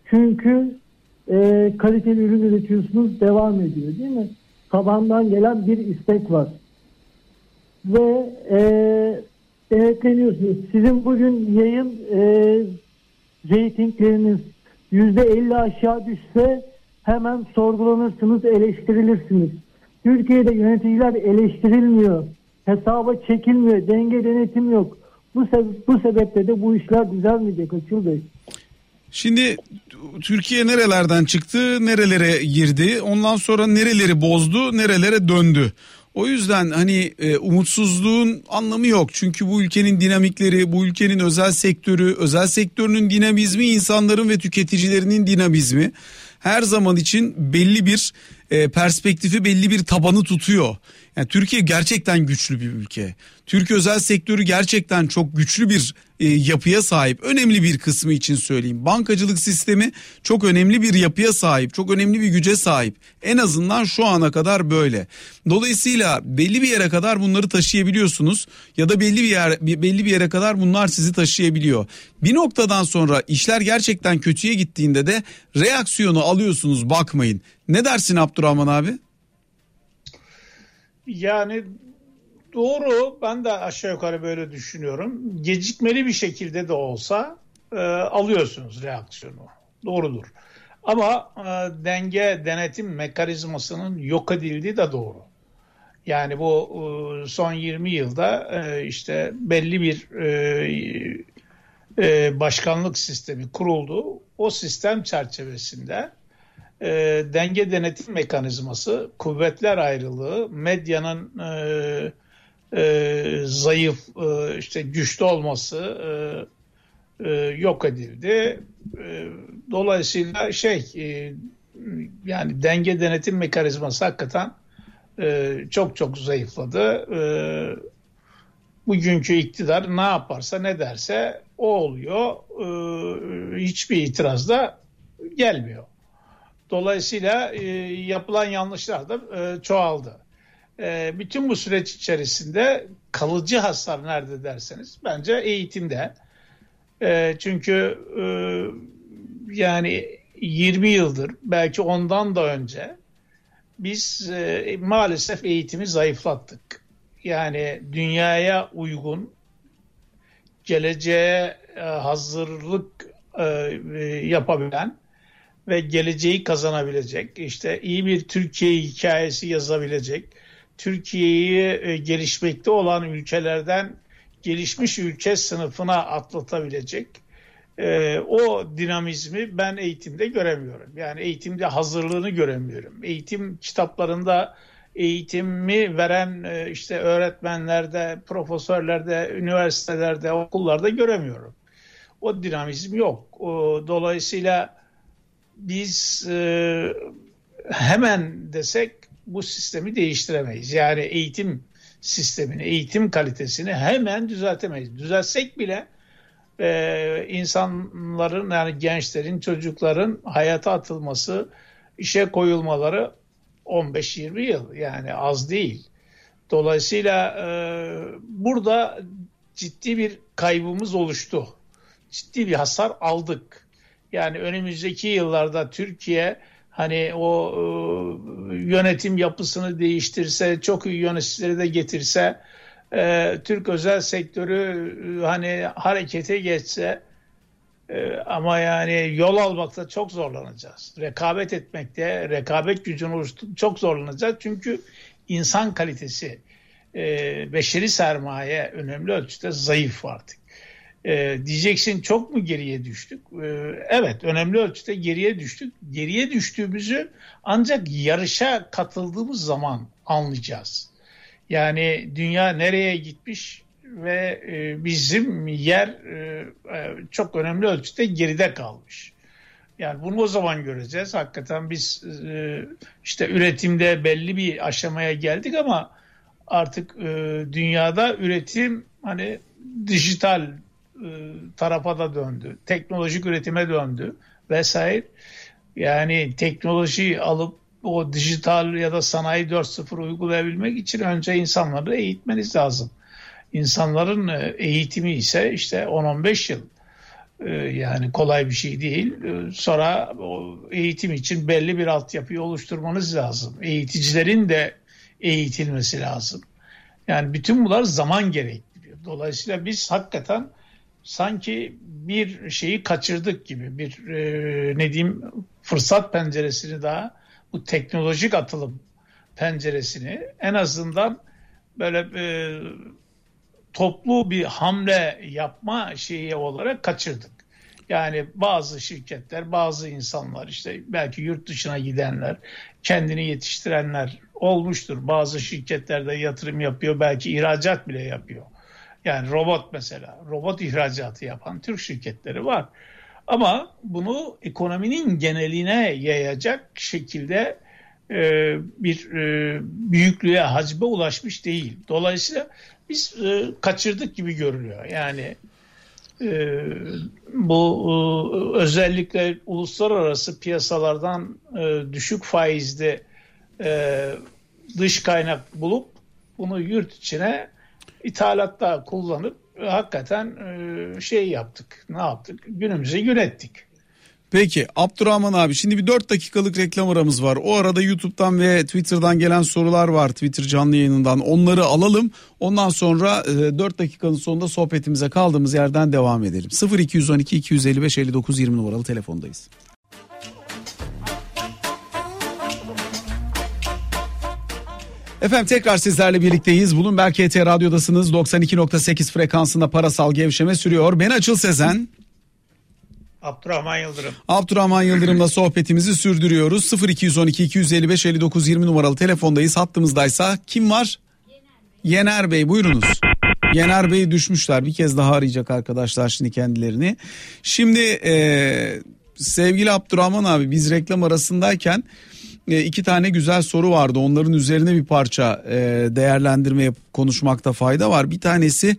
S4: Çünkü e, kaliteli ürün üretiyorsunuz devam ediyor değil mi? Tabandan gelen bir istek var. Ve e, denetleniyorsunuz. Sizin bugün yayın e, reytingleriniz yüzde elli aşağı düşse hemen sorgulanırsınız, eleştirilirsiniz. Türkiye'de yöneticiler eleştirilmiyor, hesaba çekilmiyor, denge denetim yok. Bu, sebe bu sebeple de bu işler düzelmeyecek Açıl Bey.
S1: Şimdi Türkiye nerelerden çıktı, nerelere girdi, ondan sonra nereleri bozdu, nerelere döndü. O yüzden hani e, umutsuzluğun anlamı yok. Çünkü bu ülkenin dinamikleri, bu ülkenin özel sektörü, özel sektörünün dinamizmi, insanların ve tüketicilerinin dinamizmi her zaman için belli bir e, perspektifi, belli bir tabanı tutuyor. Yani Türkiye gerçekten güçlü bir ülke. Türkiye özel sektörü gerçekten çok güçlü bir e, yapıya sahip. Önemli bir kısmı için söyleyeyim. Bankacılık sistemi çok önemli bir yapıya sahip. Çok önemli bir güce sahip. En azından şu ana kadar böyle. Dolayısıyla belli bir yere kadar bunları taşıyabiliyorsunuz ya da belli bir yer belli bir yere kadar bunlar sizi taşıyabiliyor. Bir noktadan sonra işler gerçekten kötüye gittiğinde de reaksiyonu alıyorsunuz bakmayın. Ne dersin Abdurrahman abi?
S2: Yani doğru ben de aşağı yukarı böyle düşünüyorum. Gecikmeli bir şekilde de olsa e, alıyorsunuz reaksiyonu. Doğrudur. Ama e, denge denetim mekanizmasının yok edildiği de doğru. Yani bu e, son 20 yılda e, işte belli bir e, e, başkanlık sistemi kuruldu. O sistem çerçevesinde e, denge denetim mekanizması, kuvvetler ayrılığı, medyanın e, e, zayıf, e, işte güçlü olması e, e, yok edildi. E, dolayısıyla şey, e, yani denge denetim mekanizması hakikaten e, çok çok zayıfladı. E, bugünkü iktidar ne yaparsa ne derse o oluyor. E, hiçbir itiraz da gelmiyor. Dolayısıyla e, yapılan yanlışlar da e, çoğaldı. E, bütün bu süreç içerisinde kalıcı hasar nerede derseniz bence eğitimde. E, çünkü e, yani 20 yıldır belki ondan da önce biz e, maalesef eğitimi zayıflattık. Yani dünyaya uygun geleceğe e, hazırlık e, yapabilen ve geleceği kazanabilecek, işte iyi bir Türkiye hikayesi yazabilecek, Türkiye'yi gelişmekte olan ülkelerden gelişmiş ülke sınıfına atlatabilecek e, o dinamizmi ben eğitimde göremiyorum. Yani eğitimde hazırlığını göremiyorum. Eğitim kitaplarında eğitimi veren e, işte öğretmenlerde, profesörlerde, üniversitelerde, okullarda göremiyorum. O dinamizm yok. O, dolayısıyla biz e, hemen desek bu sistemi değiştiremeyiz. Yani eğitim sistemini, eğitim kalitesini hemen düzeltemeyiz. Düzelsek bile e, insanların yani gençlerin, çocukların hayata atılması, işe koyulmaları 15-20 yıl yani az değil. Dolayısıyla e, burada ciddi bir kaybımız oluştu. Ciddi bir hasar aldık. Yani önümüzdeki yıllarda Türkiye hani o e, yönetim yapısını değiştirse, çok iyi yöneticileri de getirse, e, Türk özel sektörü e, hani harekete geçse e, ama yani yol almakta çok zorlanacağız. Rekabet etmekte, rekabet gücünü oluşturup çok zorlanacağız. Çünkü insan kalitesi, e, beşeri sermaye önemli ölçüde zayıf artık. E, diyeceksin çok mu geriye düştük? E, evet önemli ölçüde geriye düştük. Geriye düştüğümüzü ancak yarışa katıldığımız zaman anlayacağız. Yani dünya nereye gitmiş ve e, bizim yer e, e, çok önemli ölçüde geride kalmış. Yani bunu o zaman göreceğiz. Hakikaten biz e, işte üretimde belli bir aşamaya geldik ama artık e, dünyada üretim hani dijital tarafa da döndü. Teknolojik üretime döndü vesaire. Yani teknoloji alıp o dijital ya da sanayi 4.0 uygulayabilmek için önce insanları eğitmeniz lazım. İnsanların e, eğitimi ise işte 10-15 yıl. E, yani kolay bir şey değil. Sonra o eğitim için belli bir altyapıyı oluşturmanız lazım. Eğiticilerin de eğitilmesi lazım. Yani bütün bunlar zaman gerektiriyor. Dolayısıyla biz hakikaten sanki bir şeyi kaçırdık gibi bir e, ne diyeyim fırsat penceresini daha bu teknolojik atılım penceresini en azından böyle e, toplu bir hamle yapma şeyi olarak kaçırdık. Yani bazı şirketler, bazı insanlar işte belki yurt dışına gidenler, kendini yetiştirenler olmuştur. Bazı şirketlerde yatırım yapıyor, belki ihracat bile yapıyor. Yani robot mesela, robot ihracatı yapan Türk şirketleri var. Ama bunu ekonominin geneline yayacak şekilde e, bir e, büyüklüğe, hacbe ulaşmış değil. Dolayısıyla biz e, kaçırdık gibi görünüyor. Yani e, bu e, özellikle uluslararası piyasalardan e, düşük faizli e, dış kaynak bulup bunu yurt içine ithalatta kullanıp e, hakikaten e, şey yaptık. Ne yaptık? Günümüze yönettik.
S1: Peki Abdurrahman abi şimdi bir 4 dakikalık reklam aramız var. O arada YouTube'dan ve Twitter'dan gelen sorular var Twitter canlı yayınından. Onları alalım. Ondan sonra 4 e, dakikanın sonunda sohbetimize kaldığımız yerden devam edelim. 0212 255 59 20 numaralı telefondayız. Efendim tekrar sizlerle birlikteyiz. Bulunberg KT Radyo'dasınız. 92.8 frekansında parasal gevşeme sürüyor. Ben Açıl Sezen.
S2: Abdurrahman Yıldırım.
S1: Abdurrahman Yıldırım'la sohbetimizi sürdürüyoruz. 0212 255 59 20 numaralı telefondayız. Hattımızdaysa kim var? Yener Bey buyurunuz. Yener Bey düşmüşler. Bir kez daha arayacak arkadaşlar şimdi kendilerini. Şimdi e, sevgili Abdurrahman abi biz reklam arasındayken e, iki tane güzel soru vardı. Onların üzerine bir parça e, değerlendirme yapıp konuşmakta fayda var. Bir tanesi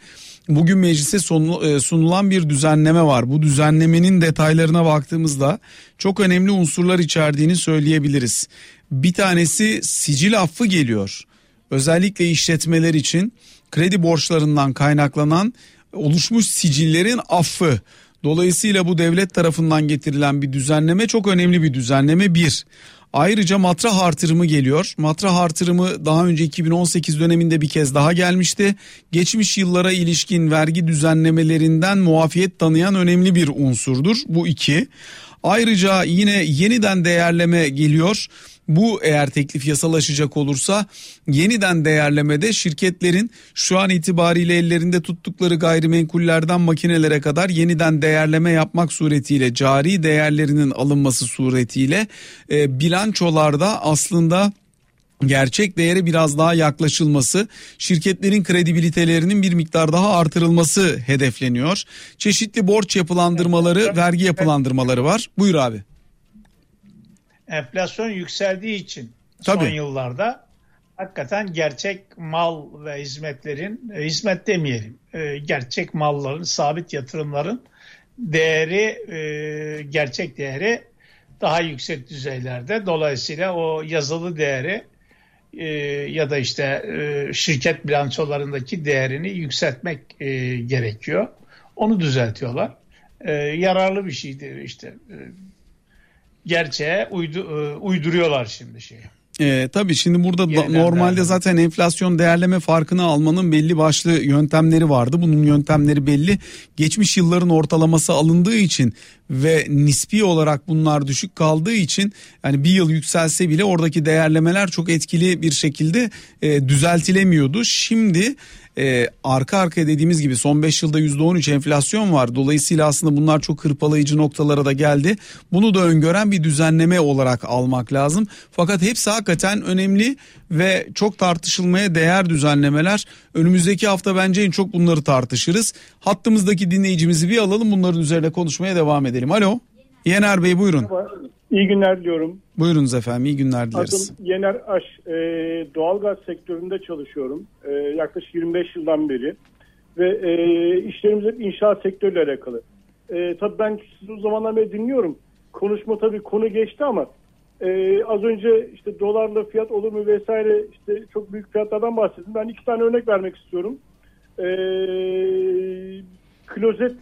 S1: bugün meclise e, sunulan bir düzenleme var. Bu düzenlemenin detaylarına baktığımızda çok önemli unsurlar içerdiğini söyleyebiliriz. Bir tanesi sicil affı geliyor. Özellikle işletmeler için kredi borçlarından kaynaklanan oluşmuş sicillerin affı. Dolayısıyla bu devlet tarafından getirilen bir düzenleme çok önemli bir düzenleme bir. Ayrıca matrah artırımı geliyor. Matrah artırımı daha önce 2018 döneminde bir kez daha gelmişti. Geçmiş yıllara ilişkin vergi düzenlemelerinden muafiyet tanıyan önemli bir unsurdur. Bu iki. Ayrıca yine yeniden değerleme geliyor. Bu eğer teklif yasalaşacak olursa yeniden değerlemede şirketlerin şu an itibariyle ellerinde tuttukları gayrimenkullerden makinelere kadar yeniden değerleme yapmak suretiyle cari değerlerinin alınması suretiyle e, bilançolarda aslında gerçek değere biraz daha yaklaşılması, şirketlerin kredibilitelerinin bir miktar daha artırılması hedefleniyor. Çeşitli borç yapılandırmaları, vergi yapılandırmaları var. Buyur abi
S2: enflasyon yükseldiği için Tabii. son yıllarda hakikaten gerçek mal ve hizmetlerin, e, hizmet demeyelim, e, gerçek malların, sabit yatırımların değeri, e, gerçek değeri daha yüksek düzeylerde. Dolayısıyla o yazılı değeri ya da işte şirket bilançolarındaki değerini yükseltmek gerekiyor. Onu düzeltiyorlar. Yararlı bir şeydir işte gerçeğe uydu, e, uyduruyorlar şimdi şeyi.
S1: E, tabii şimdi burada da, normalde değerleme. zaten enflasyon değerleme farkını almanın belli başlı yöntemleri vardı. Bunun yöntemleri belli. Geçmiş yılların ortalaması alındığı için ve nispi olarak bunlar düşük kaldığı için yani bir yıl yükselse bile oradaki değerlemeler çok etkili bir şekilde e, düzeltilemiyordu. Şimdi e, arka arkaya dediğimiz gibi son 5 yılda %13 enflasyon var. Dolayısıyla aslında bunlar çok hırpalayıcı noktalara da geldi. Bunu da öngören bir düzenleme olarak almak lazım. Fakat hepsi hakikaten önemli ve çok tartışılmaya değer düzenlemeler. Önümüzdeki hafta bence en çok bunları tartışırız. Hattımızdaki dinleyicimizi bir alalım bunların üzerine konuşmaya devam edelim. Alo. Yener Bey buyurun.
S5: İyi günler diliyorum.
S1: Buyurunuz efendim iyi günler dileriz.
S5: Adım Yener Aş. E, doğalgaz sektöründe çalışıyorum. E, yaklaşık 25 yıldan beri. Ve e, işlerimiz hep inşaat sektörüyle alakalı. E, tabii ben sizi o zamandan beri dinliyorum. Konuşma tabii konu geçti ama e, az önce işte dolarla fiyat olur mu vesaire işte çok büyük fiyatlardan bahsettim. Ben iki tane örnek vermek istiyorum. E, klozet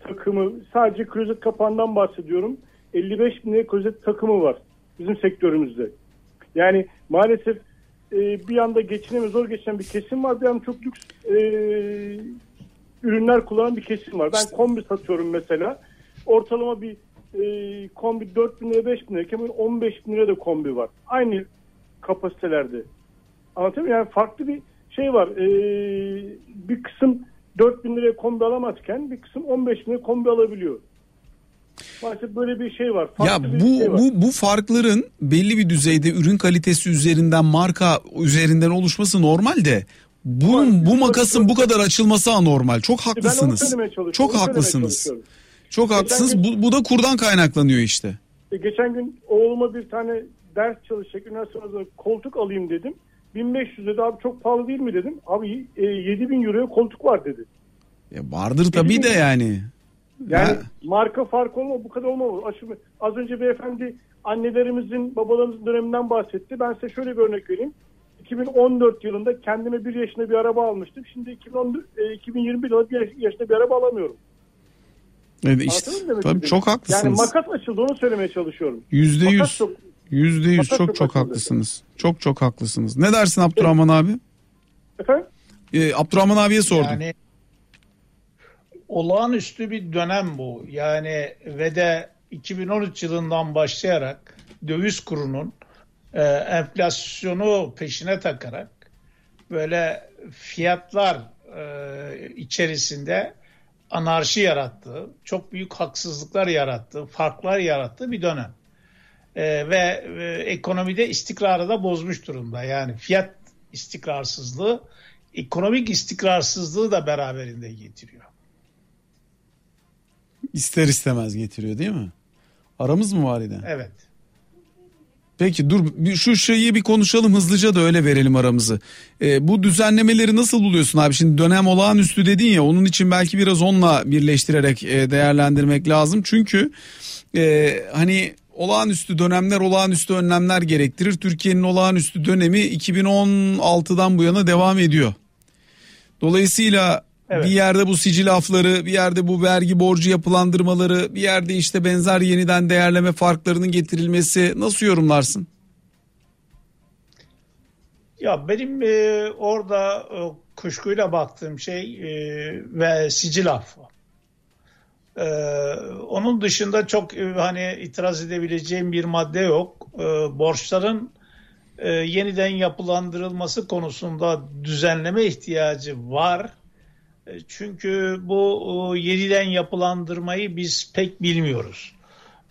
S5: takımı sadece klozet kapağından bahsediyorum. 55 bin klozet takımı var bizim sektörümüzde. Yani maalesef e, bir anda geçineme zor geçen bir kesim var. Bir anda çok lüks e, ürünler kullanan bir kesim var. Ben kombi satıyorum mesela. Ortalama bir e, kombi 4 bin lira 5 bin lira. Kemal 15 bin lira da kombi var. Aynı kapasitelerde. Anlatayım mı? Yani farklı bir şey var. E, bir kısım 4 bin liraya kombi alamazken bir kısım 15 bin liraya kombi alabiliyor. Maalesef böyle bir şey var.
S1: Farklı ya bu şey var. bu bu farkların belli bir düzeyde ürün kalitesi üzerinden marka üzerinden oluşması normal de bunun bu makasın bu kadar açılması anormal. Çok haklısınız. Çok haklısınız. Çok haklısınız. Bu, bu da kurdan kaynaklanıyor işte.
S5: E, geçen gün oğluma bir tane ders çalışacak. Üniversitede koltuk alayım dedim. 1500 dedi abi çok pahalı değil mi dedim. Abi e, 7000 euroya koltuk var dedi.
S1: Ya vardır tabii de yani.
S5: Yani ha. marka farkı olma bu kadar olmamalı. Aşırı, az önce beyefendi annelerimizin babalarımızın döneminden bahsetti. Ben size şöyle bir örnek vereyim. 2014 yılında kendime bir yaşında bir araba almıştım. Şimdi 2010, e, 2021 yılında bir yaşında bir araba alamıyorum.
S1: Evet işte tabii çok haklısınız.
S5: Yani makas açıldı onu söylemeye çalışıyorum.
S1: Yüzde yüz. Yüzde yüz çok çok, çok haklısınız. Çok çok haklısınız. Ne dersin Abdurrahman abi?
S5: Efendim?
S1: Ee, Abdurrahman abiye sordum.
S2: Yani olağanüstü bir dönem bu. Yani ve de 2013 yılından başlayarak döviz kurunun e, enflasyonu peşine takarak böyle fiyatlar e, içerisinde anarşi yarattığı, çok büyük haksızlıklar yarattığı, farklar yarattığı bir dönem. E, ve e, ekonomide istikrarı da bozmuş durumda. Yani fiyat istikrarsızlığı, ekonomik istikrarsızlığı da beraberinde getiriyor.
S1: İster istemez getiriyor değil mi? Aramız mı var yine?
S2: Evet.
S1: Peki dur şu şeyi bir konuşalım hızlıca da öyle verelim aramızı. Ee, bu düzenlemeleri nasıl buluyorsun abi? Şimdi dönem olağanüstü dedin ya onun için belki biraz onunla birleştirerek e, değerlendirmek lazım. Çünkü e, hani olağanüstü dönemler olağanüstü önlemler gerektirir. Türkiye'nin olağanüstü dönemi 2016'dan bu yana devam ediyor. Dolayısıyla
S2: Evet.
S1: Bir yerde bu sicil afları, bir yerde bu vergi borcu yapılandırmaları, bir yerde işte benzer yeniden değerleme farklarının getirilmesi nasıl yorumlarsın?
S2: Ya benim e, orada e, kuşkuyla baktığım şey e, ve sicil affı. E, onun dışında çok e, hani itiraz edebileceğim bir madde yok. E, borçların e, yeniden yapılandırılması konusunda düzenleme ihtiyacı var. E, çünkü bu yeniden yapılandırmayı biz pek bilmiyoruz.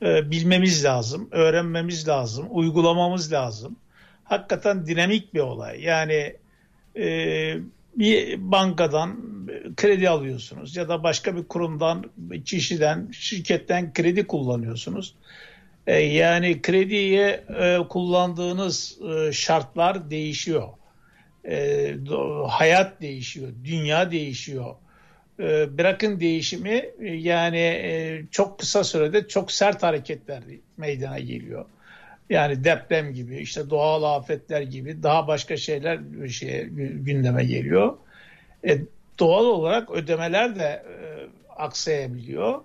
S2: E, bilmemiz lazım, öğrenmemiz lazım, uygulamamız lazım hakikaten dinamik bir olay. Yani e, bir bankadan kredi alıyorsunuz ya da başka bir kurumdan, kişiden, şirketten kredi kullanıyorsunuz. Yani krediye kullandığınız şartlar değişiyor. E, hayat değişiyor, dünya değişiyor. E, bırakın değişimi e, yani e, çok kısa sürede çok sert hareketler meydana geliyor. Yani deprem gibi, işte doğal afetler gibi daha başka şeyler şey, gündeme geliyor. E, doğal olarak ödemeler de e, aksayabiliyor.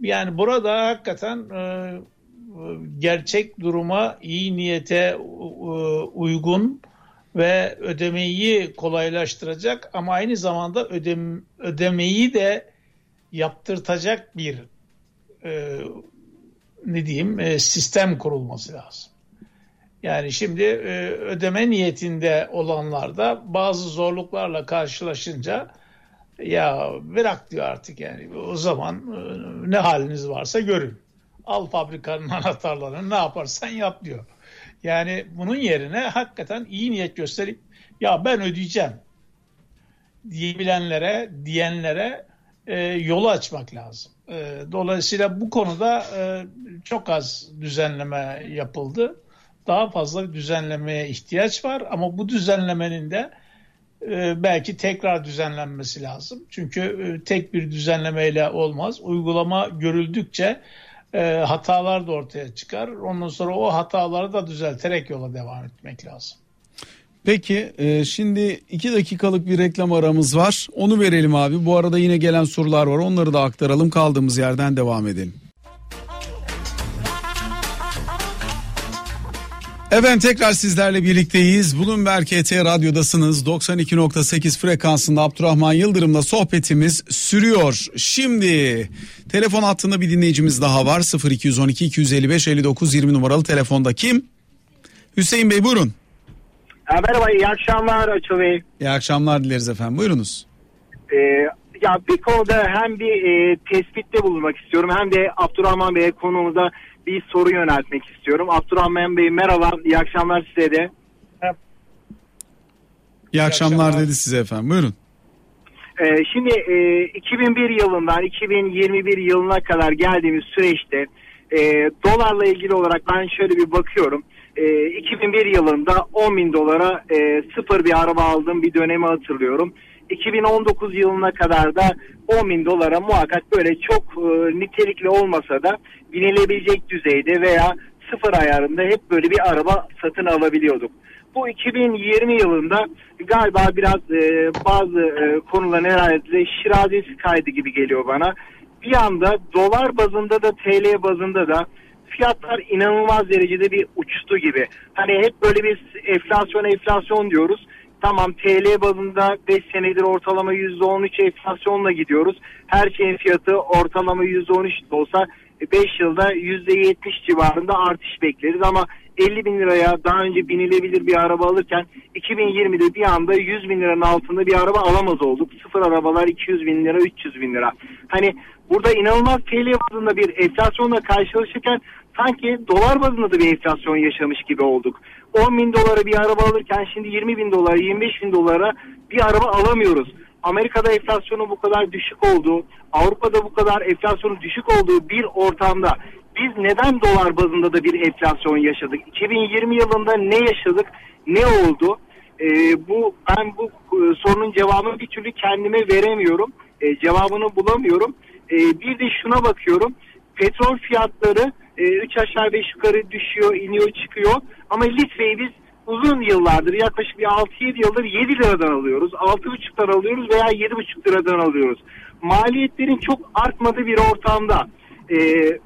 S2: Yani burada hakikaten e, gerçek duruma, iyi niyete e, uygun ve ödemeyi kolaylaştıracak ama aynı zamanda ödem, ödemeyi de yaptırtacak bir e, ne diyeyim e, sistem kurulması lazım. Yani şimdi e, ödeme niyetinde olanlarda bazı zorluklarla karşılaşınca ya bırak diyor artık yani o zaman e, ne haliniz varsa görün. Al fabrikanın anahtarlarını ne yaparsan yap diyor. Yani bunun yerine hakikaten iyi niyet gösterip ya ben ödeyeceğim diyebilenlere, diyenlere e, yolu açmak lazım. E, dolayısıyla bu konuda e, çok az düzenleme yapıldı. Daha fazla bir düzenlemeye ihtiyaç var ama bu düzenlemenin de e, belki tekrar düzenlenmesi lazım. Çünkü e, tek bir düzenlemeyle olmaz. Uygulama görüldükçe e, hatalar da ortaya çıkar. Ondan sonra o hataları da düzelterek yola devam etmek lazım.
S1: Peki e, şimdi iki dakikalık bir reklam aramız var. Onu verelim abi. Bu arada yine gelen sorular var. Onları da aktaralım. Kaldığımız yerden devam edelim. Efendim tekrar sizlerle birlikteyiz. Bloomberg ET Radyo'dasınız. 92.8 frekansında Abdurrahman Yıldırım'la sohbetimiz sürüyor. Şimdi telefon hattında bir dinleyicimiz daha var. 0212 255 59 20 numaralı telefonda kim? Hüseyin Bey buyurun.
S3: merhaba iyi akşamlar Açıl Bey.
S1: İyi akşamlar dileriz efendim buyurunuz.
S3: Ee, ya bir konuda hem bir e, tespitte bulunmak istiyorum hem de Abdurrahman Bey'e konumuza bir soru yöneltmek istiyorum. Abdurrahman Bey merhaba, iyi akşamlar size de.
S1: İyi akşamlar dedi size efendim buyurun.
S3: Ee, şimdi e, 2001 yılından 2021 yılına kadar geldiğimiz süreçte e, dolarla ilgili olarak ben şöyle bir bakıyorum. E, 2001 yılında 10 bin dolara e, sıfır bir araba aldığım bir dönemi hatırlıyorum. 2019 yılına kadar da 10 bin dolara muhakkak böyle çok e, nitelikli olmasa da binilebilecek düzeyde veya sıfır ayarında hep böyle bir araba satın alabiliyorduk. Bu 2020 yılında galiba biraz e, bazı e, konuların herhalde şirazesi kaydı gibi geliyor bana. Bir anda dolar bazında da TL bazında da fiyatlar inanılmaz derecede bir uçtu gibi. Hani hep böyle bir enflasyon enflasyon diyoruz. Tamam TL bazında 5 senedir ortalama %13 enflasyonla gidiyoruz. Her şeyin fiyatı ortalama %13 de olsa 5 yılda %70 civarında artış bekleriz ama 50 bin liraya daha önce binilebilir bir araba alırken 2020'de bir anda 100 bin liranın altında bir araba alamaz olduk. Sıfır arabalar 200 bin lira 300 bin lira. Hani burada inanılmaz TL bazında bir enflasyonla karşılaşırken sanki dolar bazında da bir enflasyon yaşamış gibi olduk. 10 bin dolara bir araba alırken şimdi 20 bin dolara 25 bin dolara bir araba alamıyoruz. Amerika'da enflasyonun bu kadar düşük olduğu, Avrupa'da bu kadar enflasyonun düşük olduğu bir ortamda biz neden dolar bazında da bir enflasyon yaşadık? 2020 yılında ne yaşadık? Ne oldu? Ee, bu ben bu e, sorunun cevabını bir türlü kendime veremiyorum. Ee, cevabını bulamıyorum. Ee, bir de şuna bakıyorum. Petrol fiyatları 3 e, aşağı 5 yukarı düşüyor, iniyor, çıkıyor. Ama litreyi biz uzun yıllardır yaklaşık bir 6-7 yıldır 7 liradan alıyoruz. 6,5'tan alıyoruz veya 7,5 liradan alıyoruz. Maliyetlerin çok artmadığı bir ortamda e,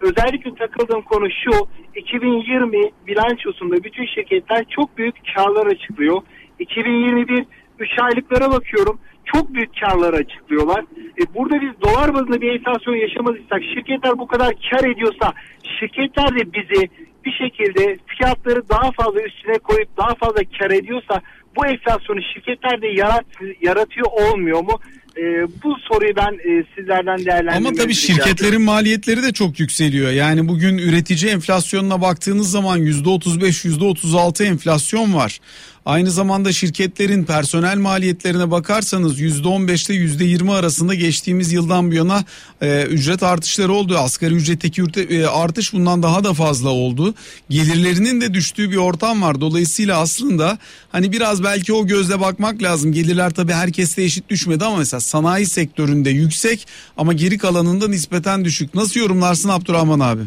S3: özellikle takıldığım konu şu 2020 bilançosunda bütün şirketler çok büyük karlar açıklıyor. 2021 3 aylıklara bakıyorum çok büyük karlar açıklıyorlar. E, burada biz dolar bazında bir enflasyon yaşamadıysak şirketler bu kadar kar ediyorsa şirketler de bizi bir şekilde fiyatları daha fazla üstüne koyup daha fazla kar ediyorsa bu enflasyonu şirketler de yarat, yaratıyor olmuyor mu? E, bu soruyu ben e, sizlerden değerlendirmek
S1: Ama tabii şirketlerin maliyetleri de çok yükseliyor. Yani bugün üretici enflasyonuna baktığınız zaman %35 %36 enflasyon var. Aynı zamanda şirketlerin personel maliyetlerine bakarsanız %15 ile %20 arasında geçtiğimiz yıldan bu yana e, ücret artışları oldu. Asgari ücretteki e, artış bundan daha da fazla oldu. Gelirlerinin de düştüğü bir ortam var. Dolayısıyla aslında hani biraz belki o gözle bakmak lazım. Gelirler tabii herkeste eşit düşmedi ama mesela sanayi sektöründe yüksek ama geri kalanında nispeten düşük. Nasıl yorumlarsın Abdurrahman abi?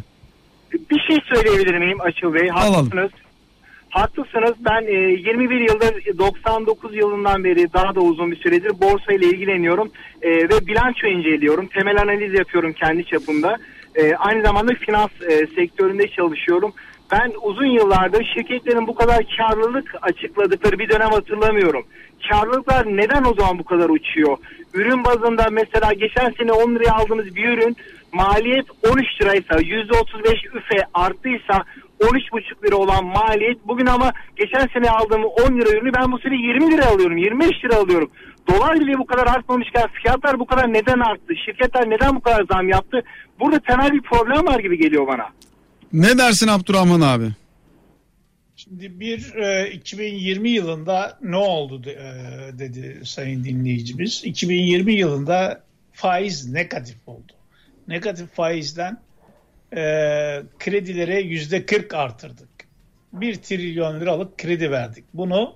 S3: Bir şey söyleyebilir miyim Açıl Bey? Haklısınız. Alalım. Haklısınız. Ben e, 21 yıldır 99 yılından beri daha da uzun bir süredir borsa ile ilgileniyorum e, ve bilanço inceliyorum. Temel analiz yapıyorum kendi çapımda. E, aynı zamanda finans e, sektöründe çalışıyorum. Ben uzun yıllardır şirketlerin bu kadar karlılık açıkladıkları bir dönem hatırlamıyorum. Karlılıklar neden o zaman bu kadar uçuyor? Ürün bazında mesela geçen sene 10 liraya aldığınız bir ürün maliyet 13 liraysa %35 üfe arttıysa 13,5 lira olan maliyet bugün ama geçen sene aldığım 10 lira ürünü ben bu sene 20 lira alıyorum 25 lira alıyorum. Dolar bile bu kadar artmamışken fiyatlar bu kadar neden arttı? Şirketler neden bu kadar zam yaptı? Burada temel bir problem var gibi geliyor bana.
S1: Ne dersin Abdurrahman abi?
S2: Şimdi bir e, 2020 yılında ne oldu e, dedi sayın dinleyicimiz. 2020 yılında faiz negatif oldu. Negatif faizden e, kredilere yüzde 40 artırdık. 1 trilyon liralık kredi verdik. Bunu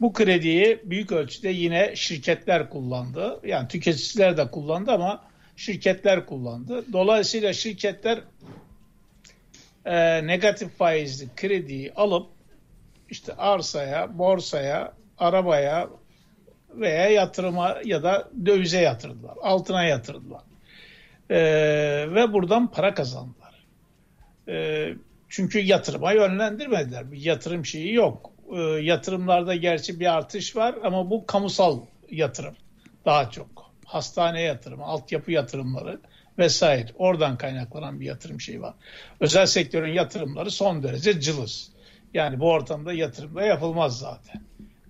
S2: bu krediyi büyük ölçüde yine şirketler kullandı. Yani tüketiciler de kullandı ama şirketler kullandı. Dolayısıyla şirketler e, negatif faizli krediyi alıp işte arsaya, borsaya, arabaya veya yatırıma ya da dövize yatırdılar. Altına yatırdılar. E, ve buradan para kazandılar. E, çünkü yatırıma yönlendirmediler. Bir yatırım şeyi yok. E, yatırımlarda gerçi bir artış var ama bu kamusal yatırım daha çok. Hastane yatırımı, altyapı yatırımları vesaire. Oradan kaynaklanan bir yatırım şeyi var. Özel sektörün yatırımları son derece cılız. Yani bu ortamda yatırım da yapılmaz zaten.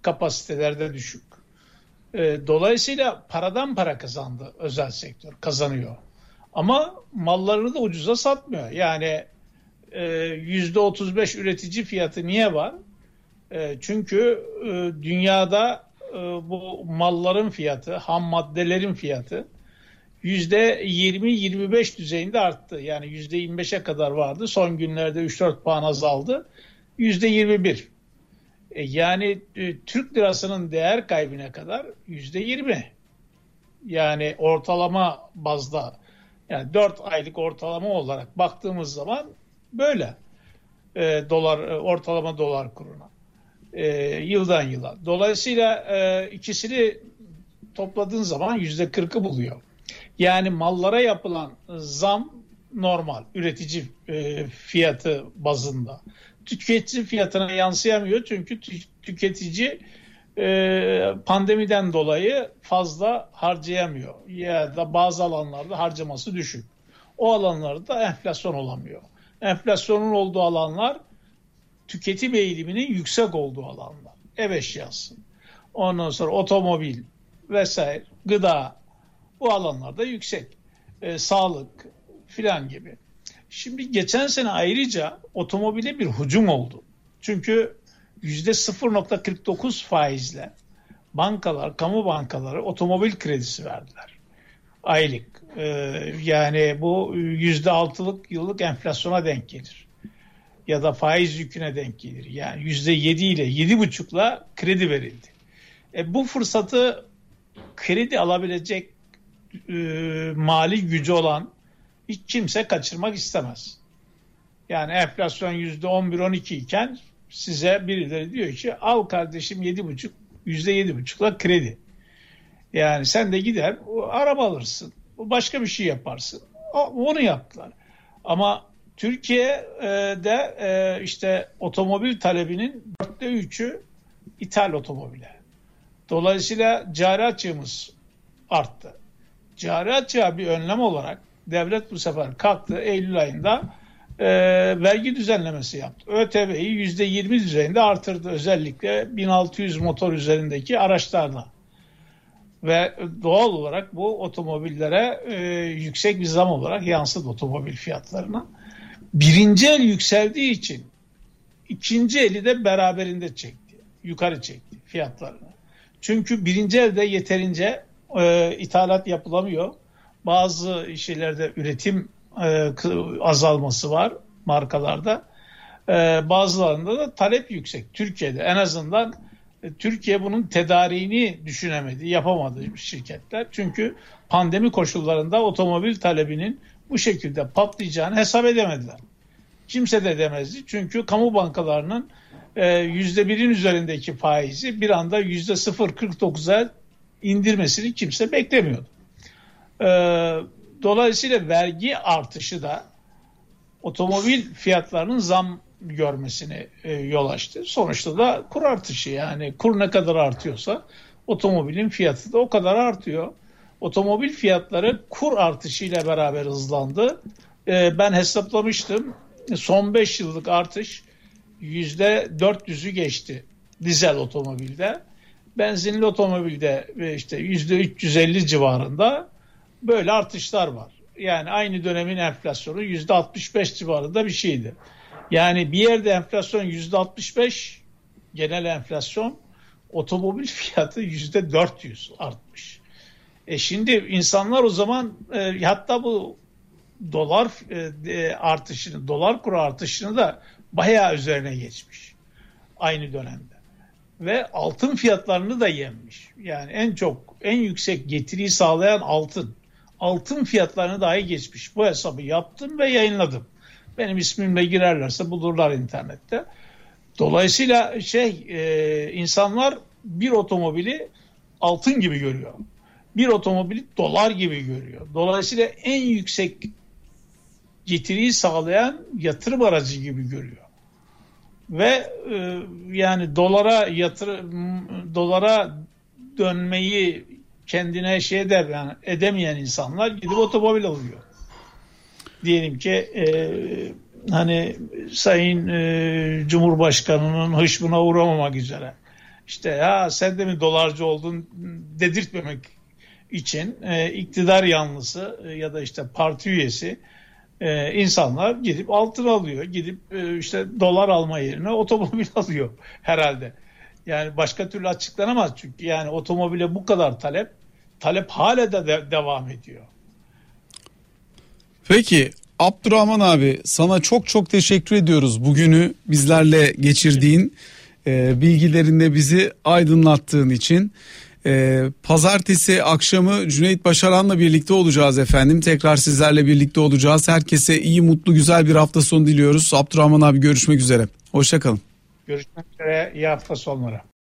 S2: Kapasitelerde düşük. E, dolayısıyla paradan para kazandı özel sektör, kazanıyor. Ama mallarını da ucuza satmıyor. Yani yüzde 35 üretici fiyatı niye var? E, çünkü e, dünyada e, bu malların fiyatı, ham maddelerin fiyatı yüzde 20-25 düzeyinde arttı. Yani yüzde 25'e kadar vardı. Son günlerde 3-4 puan azaldı. Yüzde 21. E, yani e, Türk lirasının değer kaybına kadar yüzde 20. Yani ortalama bazda yani 4 aylık ortalama olarak baktığımız zaman böyle e, dolar e, ortalama dolar kuruna e, yıldan yıla. Dolayısıyla e, ikisini topladığın zaman yüzde kırkı buluyor. Yani mallara yapılan zam normal üretici e, fiyatı bazında. Tüketici fiyatına yansıyamıyor çünkü tüketici pandemiden dolayı fazla harcayamıyor. Ya da bazı alanlarda harcaması düşük. O alanlarda enflasyon olamıyor. Enflasyonun olduğu alanlar tüketim eğiliminin yüksek olduğu alanlar. Ev eşyası, ondan sonra otomobil vesaire, gıda bu alanlarda yüksek. E, sağlık filan gibi. Şimdi geçen sene ayrıca otomobile bir hücum oldu. Çünkü %0.49 faizle bankalar, kamu bankaları otomobil kredisi verdiler. Aylık. Ee, yani bu yüzde altılık yıllık enflasyona denk gelir. Ya da faiz yüküne denk gelir. Yani yüzde yedi ile yedi buçukla kredi verildi. E, bu fırsatı kredi alabilecek e, mali gücü olan hiç kimse kaçırmak istemez. Yani enflasyon yüzde on bir on iki iken size birileri diyor ki al kardeşim yedi buçuk yüzde yedi buçukla kredi. Yani sen de gider araba alırsın. Başka bir şey yaparsın. Onu yaptılar. Ama Türkiye'de e, işte otomobil talebinin dörtte üçü ithal otomobile. Dolayısıyla cari açığımız arttı. Cari açığa bir önlem olarak devlet bu sefer kalktı Eylül ayında e, vergi düzenlemesi yaptı. ÖTV'yi yüzde 20 düzeyinde artırdı özellikle 1600 motor üzerindeki araçlarda. Ve doğal olarak bu otomobillere e, yüksek bir zam olarak yansıdı otomobil fiyatlarına. Birinci el yükseldiği için ikinci eli de beraberinde çekti. Yukarı çekti fiyatlarını. Çünkü birinci elde yeterince e, ithalat yapılamıyor. Bazı şeylerde üretim e, azalması var markalarda. E, bazılarında da talep yüksek. Türkiye'de en azından e, Türkiye bunun tedariğini düşünemedi, yapamadı şirketler. Çünkü pandemi koşullarında otomobil talebinin bu şekilde patlayacağını hesap edemediler. Kimse de demezdi. Çünkü kamu bankalarının yüzde birin üzerindeki faizi bir anda yüzde 0.49'a indirmesini kimse beklemiyordu. E, dolayısıyla vergi artışı da otomobil fiyatlarının zam görmesini e, yol açtı. Sonuçta da kur artışı yani kur ne kadar artıyorsa otomobilin fiyatı da o kadar artıyor. Otomobil fiyatları kur artışıyla beraber hızlandı. E, ben hesaplamıştım. Son 5 yıllık artış %400'ü geçti dizel otomobilde. Benzinli otomobilde işte %350 civarında böyle artışlar var. Yani aynı dönemin enflasyonu %65 civarında bir şeydi. Yani bir yerde enflasyon %65 genel enflasyon otomobil fiyatı %400 artmış. E şimdi insanlar o zaman e, hatta bu dolar e, artışını, dolar kuru artışını da bayağı üzerine geçmiş aynı dönemde. Ve altın fiyatlarını da yenmiş. Yani en çok, en yüksek getiriyi sağlayan altın. Altın fiyatlarını dahi geçmiş. Bu hesabı yaptım ve yayınladım. Benim ismimle girerlerse bulurlar internette. Dolayısıyla şey e, insanlar bir otomobili altın gibi görüyor. Bir otomobili dolar gibi görüyor. Dolayısıyla en yüksek getiriyi sağlayan yatırım aracı gibi görüyor. Ve e, yani dolara yatır dolara dönmeyi kendine şey eder yani edemeyen insanlar gidip otomobil alıyor. Diyelim ki e, hani Sayın e, Cumhurbaşkanı'nın hışmına uğramamak üzere. İşte ya sen de mi dolarcı oldun dedirtmemek için e, iktidar yanlısı e, ya da işte parti üyesi e, insanlar gidip altın alıyor. Gidip e, işte dolar alma yerine otomobil alıyor herhalde. Yani başka türlü açıklanamaz çünkü yani otomobile bu kadar talep talep hala da de- devam ediyor.
S1: Peki Abdurrahman abi sana çok çok teşekkür ediyoruz. Bugünü bizlerle geçirdiğin e, bilgilerinde bizi aydınlattığın için. E, pazartesi akşamı Cüneyt Başaran'la birlikte olacağız efendim. Tekrar sizlerle birlikte olacağız. Herkese iyi, mutlu, güzel bir hafta sonu diliyoruz. Abdurrahman abi görüşmek üzere. Hoşçakalın.
S2: Görüşmek üzere. İyi hafta sonları.